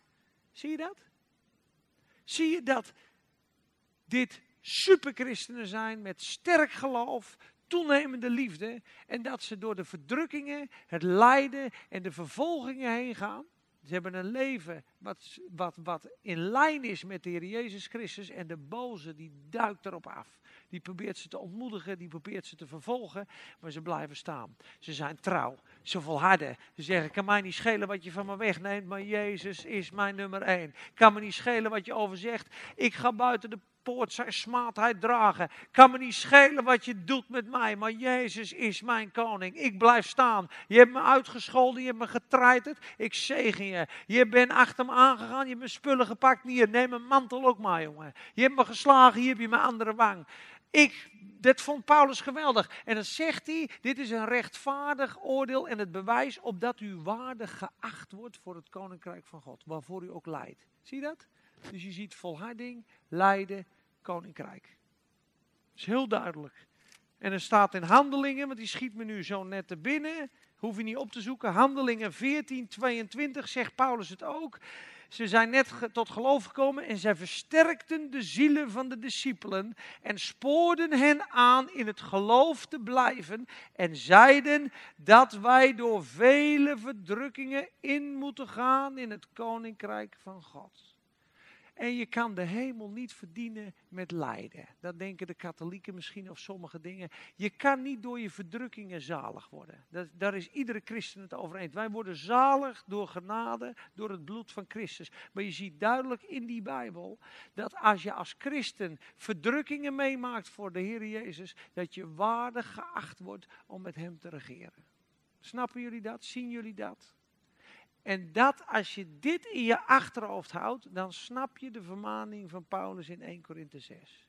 Zie je dat? Zie je dat dit superchristenen zijn met sterk geloof, toenemende liefde en dat ze door de verdrukkingen, het lijden en de vervolgingen heen gaan. Ze hebben een leven wat, wat, wat in lijn is met de Heer Jezus Christus en de boze die duikt erop af. Die probeert ze te ontmoedigen, die probeert ze te vervolgen, maar ze blijven staan. Ze zijn trouw, ze volharden. Ze zeggen, kan mij niet schelen wat je van me wegneemt, maar Jezus is mijn nummer één. Kan me niet schelen wat je over zegt. Ik ga buiten de poort zijn smaadheid dragen. Kan me niet schelen wat je doet met mij, maar Jezus is mijn koning. Ik blijf staan. Je hebt me uitgescholden, je hebt me getreiterd. Ik zegen je. Je bent achter me aangegaan, je hebt mijn spullen gepakt. Hier, neem mijn mantel ook maar, jongen. Je hebt me geslagen, hier heb je mijn andere wang. Ik, dat vond Paulus geweldig. En dan zegt hij, dit is een rechtvaardig oordeel en het bewijs opdat u waardig geacht wordt voor het koninkrijk van God. Waarvoor u ook leidt. Zie je dat? Dus je ziet volharding, lijden, koninkrijk. Dat is heel duidelijk. En er staat in handelingen, want die schiet me nu zo net te binnen. Hoef je niet op te zoeken. Handelingen 14, 22 zegt Paulus het ook. Ze zijn net tot geloof gekomen en zij versterkten de zielen van de discipelen en spoorden hen aan in het geloof te blijven en zeiden dat wij door vele verdrukkingen in moeten gaan in het koninkrijk van God. En je kan de hemel niet verdienen met lijden. Dat denken de katholieken misschien of sommige dingen. Je kan niet door je verdrukkingen zalig worden. Dat, daar is iedere christen het over eens. Wij worden zalig door genade, door het bloed van Christus. Maar je ziet duidelijk in die Bijbel dat als je als christen verdrukkingen meemaakt voor de Heer Jezus, dat je waardig geacht wordt om met Hem te regeren. Snappen jullie dat? Zien jullie dat? En dat als je dit in je achterhoofd houdt, dan snap je de vermaning van Paulus in 1 Korinthe 6.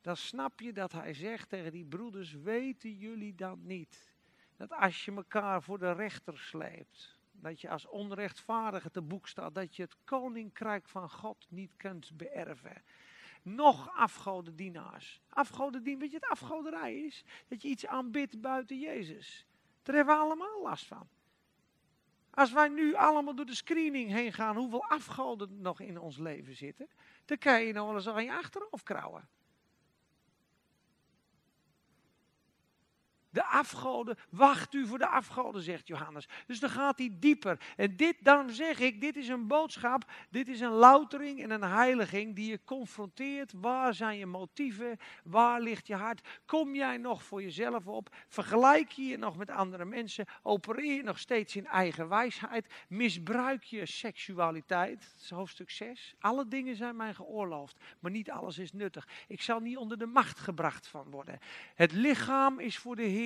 Dan snap je dat hij zegt tegen die broeders, weten jullie dan niet? Dat als je elkaar voor de rechter sleept, dat je als onrechtvaardige te boek staat, dat je het koninkrijk van God niet kunt beërven. Nog afgodendienaars. Afgodendien, weet je wat afgoderij is? Dat je iets aanbidt buiten Jezus. Daar hebben we allemaal last van. Als wij nu allemaal door de screening heen gaan, hoeveel afgoden nog in ons leven zitten, dan kan je nog wel eens aan je achterhoofd krauwen. De afgoden, wacht u voor de afgoden, zegt Johannes. Dus dan gaat hij dieper. En dit, daarom zeg ik, dit is een boodschap, dit is een loutering en een heiliging die je confronteert. Waar zijn je motieven? Waar ligt je hart? Kom jij nog voor jezelf op? Vergelijk je je nog met andere mensen? Opereer je nog steeds in eigen wijsheid? Misbruik je seksualiteit? Dat is hoofdstuk 6. Alle dingen zijn mij geoorloofd, maar niet alles is nuttig. Ik zal niet onder de macht gebracht van worden. Het lichaam is voor de Heer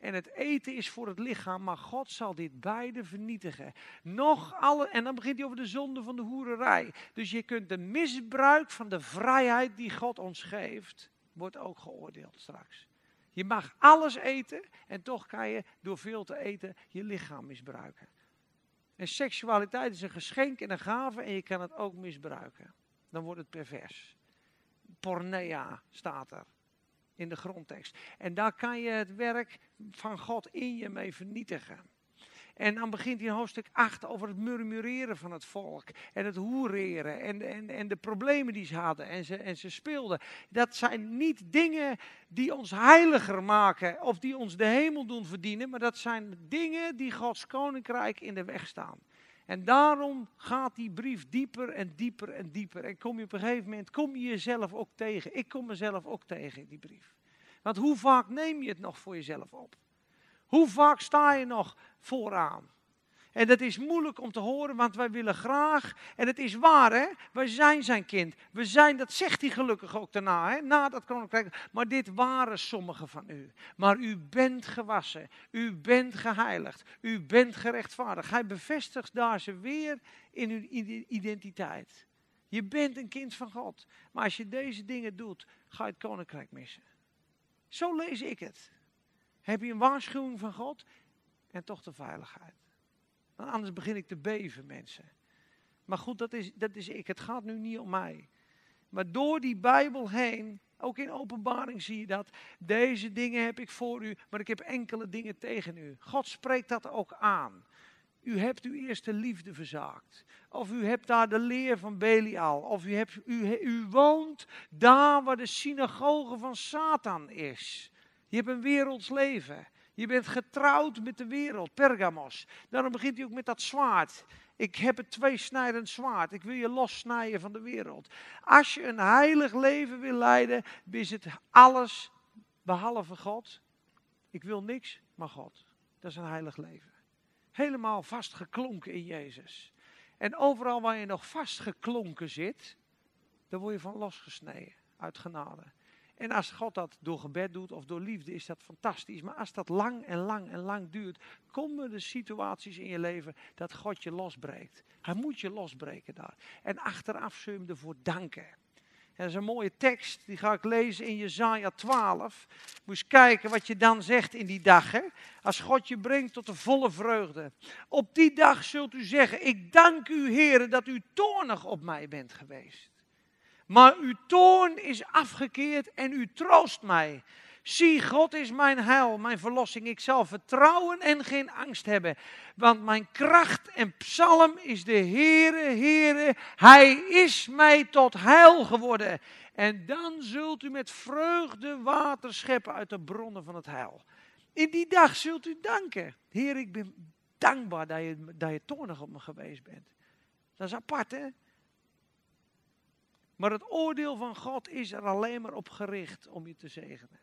en het eten is voor het lichaam, maar God zal dit beide vernietigen. Nog alle, en dan begint hij over de zonde van de hoererij. Dus je kunt de misbruik van de vrijheid die God ons geeft, wordt ook geoordeeld straks. Je mag alles eten en toch kan je door veel te eten je lichaam misbruiken. En seksualiteit is een geschenk en een gave en je kan het ook misbruiken. Dan wordt het pervers. Pornea staat er in de grondtekst. En daar kan je het werk van God in je mee vernietigen. En dan begint hij hoofdstuk 8 over het murmureren van het volk. En het hoereren. En, en, en de problemen die ze hadden. En ze, en ze speelden. Dat zijn niet dingen die ons heiliger maken. Of die ons de hemel doen verdienen. Maar dat zijn dingen die Gods koninkrijk in de weg staan. En daarom gaat die brief dieper en dieper en dieper. En kom je op een gegeven moment, kom je jezelf ook tegen. Ik kom mezelf ook tegen in die brief. Want hoe vaak neem je het nog voor jezelf op? Hoe vaak sta je nog vooraan? En dat is moeilijk om te horen, want wij willen graag, en het is waar hè, wij zijn zijn kind. We zijn, dat zegt hij gelukkig ook daarna, hè, na dat koninkrijk. Maar dit waren sommigen van u. Maar u bent gewassen, u bent geheiligd, u bent gerechtvaardigd. Hij bevestigt daar ze weer in hun identiteit. Je bent een kind van God. Maar als je deze dingen doet, ga je het koninkrijk missen. Zo lees ik het. Heb je een waarschuwing van God en toch de veiligheid. Anders begin ik te beven, mensen. Maar goed, dat is, dat is ik. Het gaat nu niet om mij. Maar door die Bijbel heen, ook in openbaring zie je dat. Deze dingen heb ik voor u, maar ik heb enkele dingen tegen u. God spreekt dat ook aan. U hebt uw eerste liefde verzaakt. Of u hebt daar de leer van Belial. Of u, hebt, u, u woont daar waar de synagoge van Satan is. Je hebt een werelds leven. Je bent getrouwd met de wereld, Pergamos. Daarom begint hij ook met dat zwaard. Ik heb het tweesnijdend zwaard. Ik wil je lossnijden van de wereld. Als je een heilig leven wil leiden, is het alles behalve God. Ik wil niks, maar God. Dat is een heilig leven. Helemaal vastgeklonken in Jezus. En overal waar je nog vastgeklonken zit, daar word je van losgesneden uit genade. En als God dat door gebed doet of door liefde, is dat fantastisch. Maar als dat lang en lang en lang duurt, komen er situaties in je leven dat God je losbreekt. Hij moet je losbreken daar. En achteraf zul je hem ervoor danken. dat is een mooie tekst, die ga ik lezen in Jezaja 12. Moet eens kijken wat je dan zegt in die dag. Hè? Als God je brengt tot de volle vreugde. Op die dag zult u zeggen, ik dank u Heer dat u toornig op mij bent geweest. Maar uw toorn is afgekeerd en u troost mij. Zie, God is mijn heil, mijn verlossing. Ik zal vertrouwen en geen angst hebben. Want mijn kracht en psalm is de Heere, Heere. Hij is mij tot heil geworden. En dan zult u met vreugde water scheppen uit de bronnen van het heil. In die dag zult u danken. Heer, ik ben dankbaar dat je, dat je toornig op me geweest bent. Dat is apart, hè? Maar het oordeel van God is er alleen maar op gericht om je te zegenen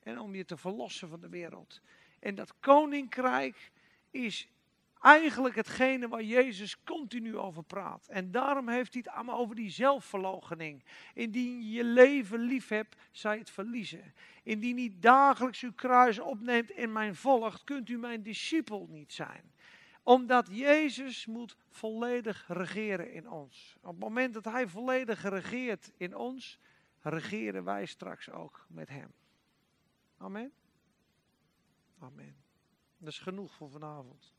en om je te verlossen van de wereld. En dat koninkrijk is eigenlijk hetgene waar Jezus continu over praat. En daarom heeft hij het allemaal over die zelfverloochening. Indien je je leven lief hebt, je het verliezen. Indien u dagelijks uw kruis opneemt en mij volgt, kunt u mijn discipel niet zijn. Omdat Jezus moet volledig regeren in ons. Op het moment dat hij volledig regeert in ons, regeren wij straks ook met hem. Amen. Amen. Dat is genoeg voor vanavond.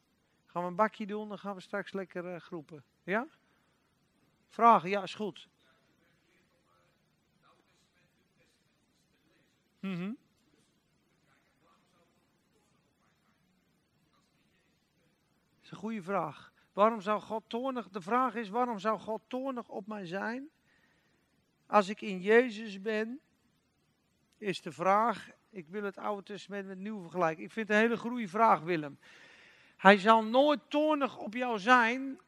Gaan we een bakje doen, dan gaan we straks lekker uh, groepen. Ja? Vragen? Ja, is goed. Mm -hmm. Een goede vraag. Waarom zou God toornig, de vraag is, waarom zou God toornig op mij zijn? Als ik in Jezus ben, is de vraag, ik wil het Oude Testament met het Nieuwe vergelijken. Ik vind het een hele goede vraag, Willem. Hij zal nooit toornig op jou zijn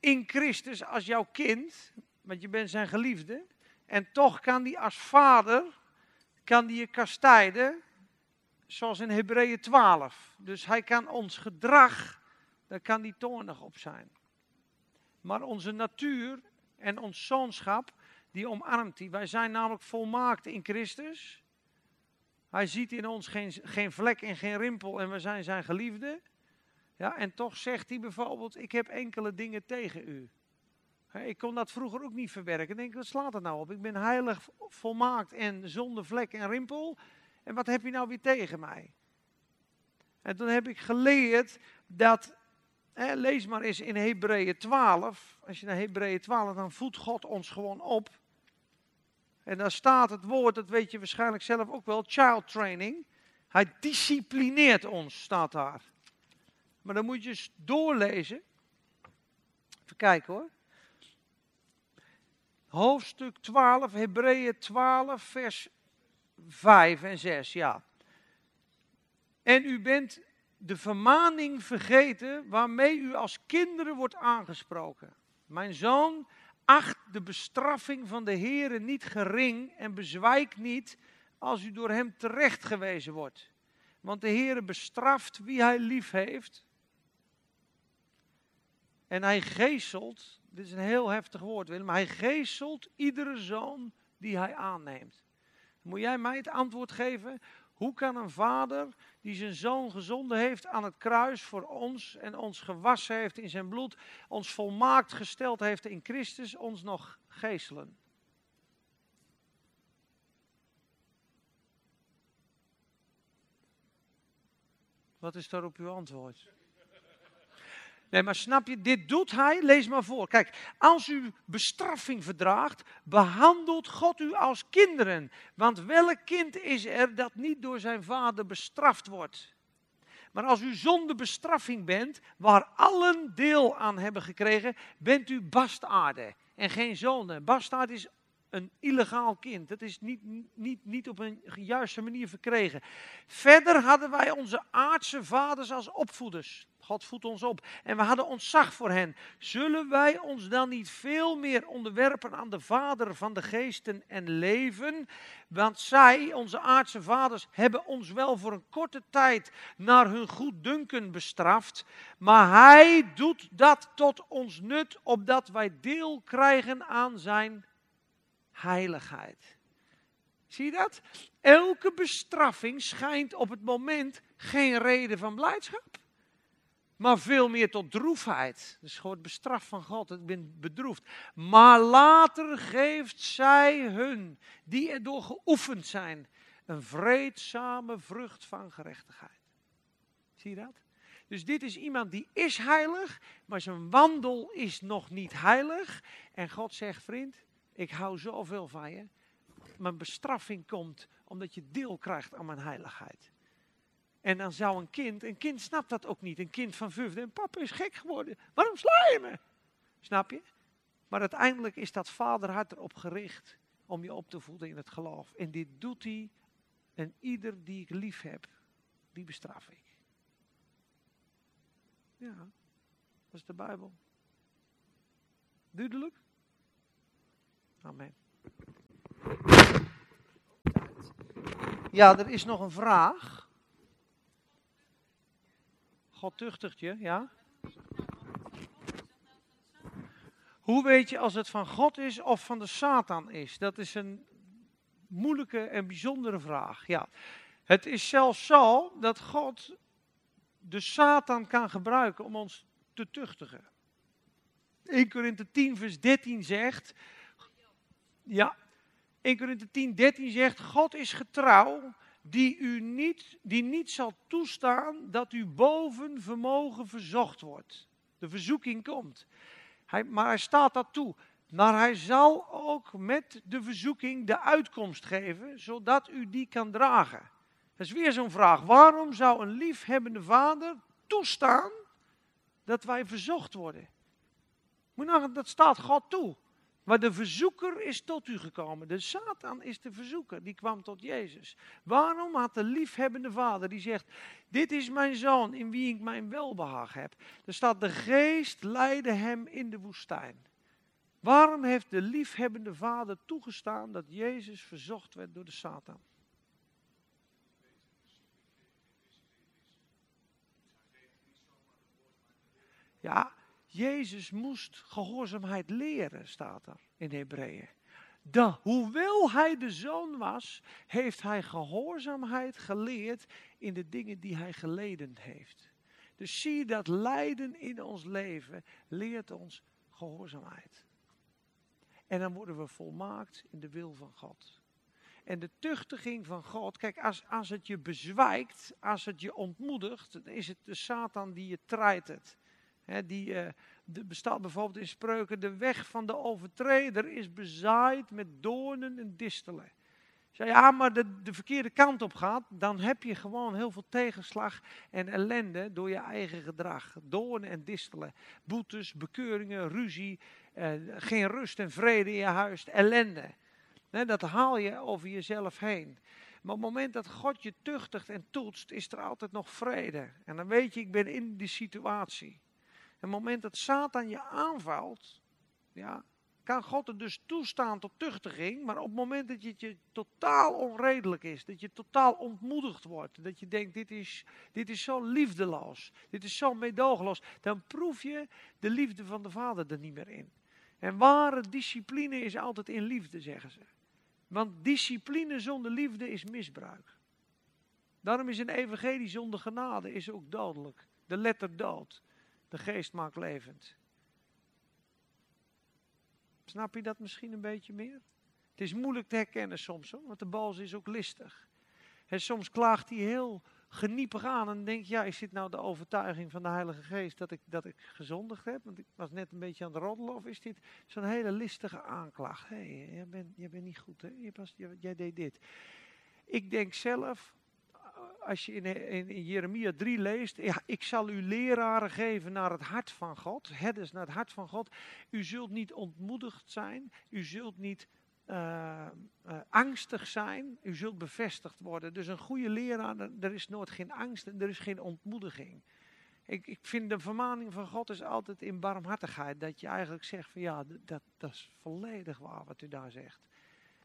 in Christus als jouw kind, want je bent zijn geliefde. En toch kan hij als vader, kan die je kastijden, zoals in Hebreeën 12. Dus hij kan ons gedrag, daar kan hij toornig op zijn. Maar onze natuur en ons zoonschap, die omarmt hij. Wij zijn namelijk volmaakt in Christus. Hij ziet in ons geen, geen vlek en geen rimpel en we zijn zijn geliefde. Ja, en toch zegt hij bijvoorbeeld, ik heb enkele dingen tegen u. Ik kon dat vroeger ook niet verwerken. Ik denk, wat slaat het nou op? Ik ben heilig, volmaakt en zonder vlek en rimpel. En wat heb je nou weer tegen mij? En toen heb ik geleerd dat, lees maar eens in Hebreeën 12. Als je naar Hebreeën 12, dan voedt God ons gewoon op. En daar staat het woord, dat weet je waarschijnlijk zelf ook wel, child training. Hij disciplineert ons, staat daar. Maar dan moet je eens doorlezen. Even kijken hoor. Hoofdstuk 12, Hebreeën 12, vers 5 en 6, ja. En u bent de vermaning vergeten waarmee u als kinderen wordt aangesproken. Mijn zoon, Acht de bestraffing van de Heere niet gering en bezwijk niet als u door hem terecht gewezen wordt. Want de Heere bestraft wie hij lief heeft. En hij geestelt, dit is een heel heftig woord Willem, maar hij geestelt iedere zoon die hij aanneemt. Moet jij mij het antwoord geven? Hoe kan een vader die zijn zoon gezonden heeft aan het kruis voor ons en ons gewassen heeft in zijn bloed, ons volmaakt gesteld heeft in Christus, ons nog geestelen? Wat is daarop uw antwoord? Nee, maar snap je, dit doet hij, lees maar voor. Kijk, als u bestraffing verdraagt, behandelt God u als kinderen. Want welk kind is er dat niet door zijn vader bestraft wordt? Maar als u zonder bestraffing bent, waar allen deel aan hebben gekregen, bent u bastaarden en geen zonen. Bastaard is een illegaal kind. Dat is niet, niet, niet op een juiste manier verkregen. Verder hadden wij onze aardse vaders als opvoeders. God voedt ons op. En we hadden ontzag voor hen. Zullen wij ons dan niet veel meer onderwerpen aan de Vader van de geesten en leven? Want zij, onze aardse vaders, hebben ons wel voor een korte tijd naar hun goeddunken bestraft. Maar hij doet dat tot ons nut, opdat wij deel krijgen aan zijn heiligheid. Zie je dat? Elke bestraffing schijnt op het moment geen reden van blijdschap. maar veel meer tot droefheid. Dus gewoon bestraf van God, ik ben bedroefd. Maar later geeft zij hun, die erdoor geoefend zijn, een vreedzame vrucht van gerechtigheid. Zie je dat? Dus dit is iemand die is heilig, maar zijn wandel is nog niet heilig. En God zegt, vriend, ik hou zoveel van je. Mijn bestraffing komt omdat je deel krijgt aan mijn heiligheid. En dan zou een kind, een kind snapt dat ook niet. Een kind van vijf, en papa is gek geworden. Waarom sla je me? Snap je? Maar uiteindelijk is dat vaderhart erop gericht om je op te voeden in het geloof. En dit doet hij. En ieder die ik lief heb, die bestraf ik. Ja, dat is de Bijbel. Duidelijk? Amen. Ja, er is nog een vraag. God tuchtigt je, ja? Hoe weet je als het van God is of van de Satan is? Dat is een moeilijke en bijzondere vraag. Ja. Het is zelfs zo dat God de Satan kan gebruiken om ons te tuchtigen. 1 Korinthe 10 vers 13 zegt, ja, 1 Korinthe 10 13 zegt, God is getrouw die u niet, die niet zal toestaan dat u boven vermogen verzocht wordt. De verzoeking komt. Hij, maar hij staat dat toe. Maar hij zal ook met de verzoeking de uitkomst geven, zodat u die kan dragen. Dat is weer zo'n vraag. Waarom zou een liefhebbende vader toestaan dat wij verzocht worden? Moet nou, dat staat God toe. Maar de verzoeker is tot u gekomen. De Satan is de verzoeker. Die kwam tot Jezus. Waarom had de liefhebbende vader die zegt: Dit is mijn zoon in wie ik mijn welbehaag heb. Er staat: De geest leidde hem in de woestijn. Waarom heeft de liefhebbende vader toegestaan dat Jezus verzocht werd door de Satan? Ja, Jezus moest gehoorzaamheid leren, staat er in Hebreeën. De, hoewel hij de zoon was, heeft hij gehoorzaamheid geleerd in de dingen die hij geleden heeft. Dus zie dat lijden in ons leven leert ons gehoorzaamheid. En dan worden we volmaakt in de wil van God. En de tuchtiging van God, kijk, als, als het je bezwijkt, als het je ontmoedigt, dan is het de Satan die je die uh, de, bestaat bijvoorbeeld in spreuken, de weg van de overtreder is bezaaid met doornen en distelen. Als ja, maar de, de verkeerde kant op gaat, dan heb je gewoon heel veel tegenslag en ellende door je eigen gedrag. Doornen en distelen, boetes, bekeuringen, ruzie, eh, geen rust en vrede in je huis, ellende. dat haal je over jezelf heen. Maar op het moment dat God je tuchtigt en toetst, is er altijd nog vrede. En dan weet je, ik ben in die situatie het moment dat Satan je aanvalt, ja, kan God er dus toestaan tot tuchtiging. Maar op het moment dat het je totaal onredelijk is, dat je totaal ontmoedigd wordt, dat je denkt, dit is, dit is zo liefdeloos, dit is zo meedogenloos, dan proef je de liefde van de Vader er niet meer in. En ware discipline is altijd in liefde, zeggen ze. Want discipline zonder liefde is misbruik. Daarom is een evangelie zonder genade is ook dodelijk. De letter dood. De geest maakt levend. Snap je dat misschien een beetje meer? Het is moeilijk te herkennen soms, hoor, want de bals is ook listig. En soms klaagt hij heel geniepig aan en denkt, ja, is dit nou de overtuiging van de Heilige Geest dat ik, dat ik gezondigd heb? Want ik was net een beetje aan het roddelen. Of is dit zo'n hele listige aanklacht? Hé, jij, bent, jij bent niet goed, hè? Je was, jij deed dit. Ik denk zelf, als je in, Jeremia 3 leest, ja, ik zal u leraren geven naar het hart van God, herders naar het hart van God. U zult niet ontmoedigd zijn, u zult niet uh, uh, angstig zijn, u zult bevestigd worden. Dus een goede leraar, er is nooit geen angst en er is geen ontmoediging. Ik, ik vind de vermaning van God is altijd in barmhartigheid, dat je eigenlijk zegt van ja, dat, dat is volledig waar wat u daar zegt.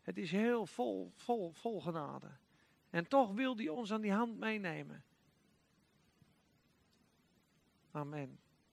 Het is heel vol, vol, vol genade. En toch wil hij ons aan die hand meenemen. Amen.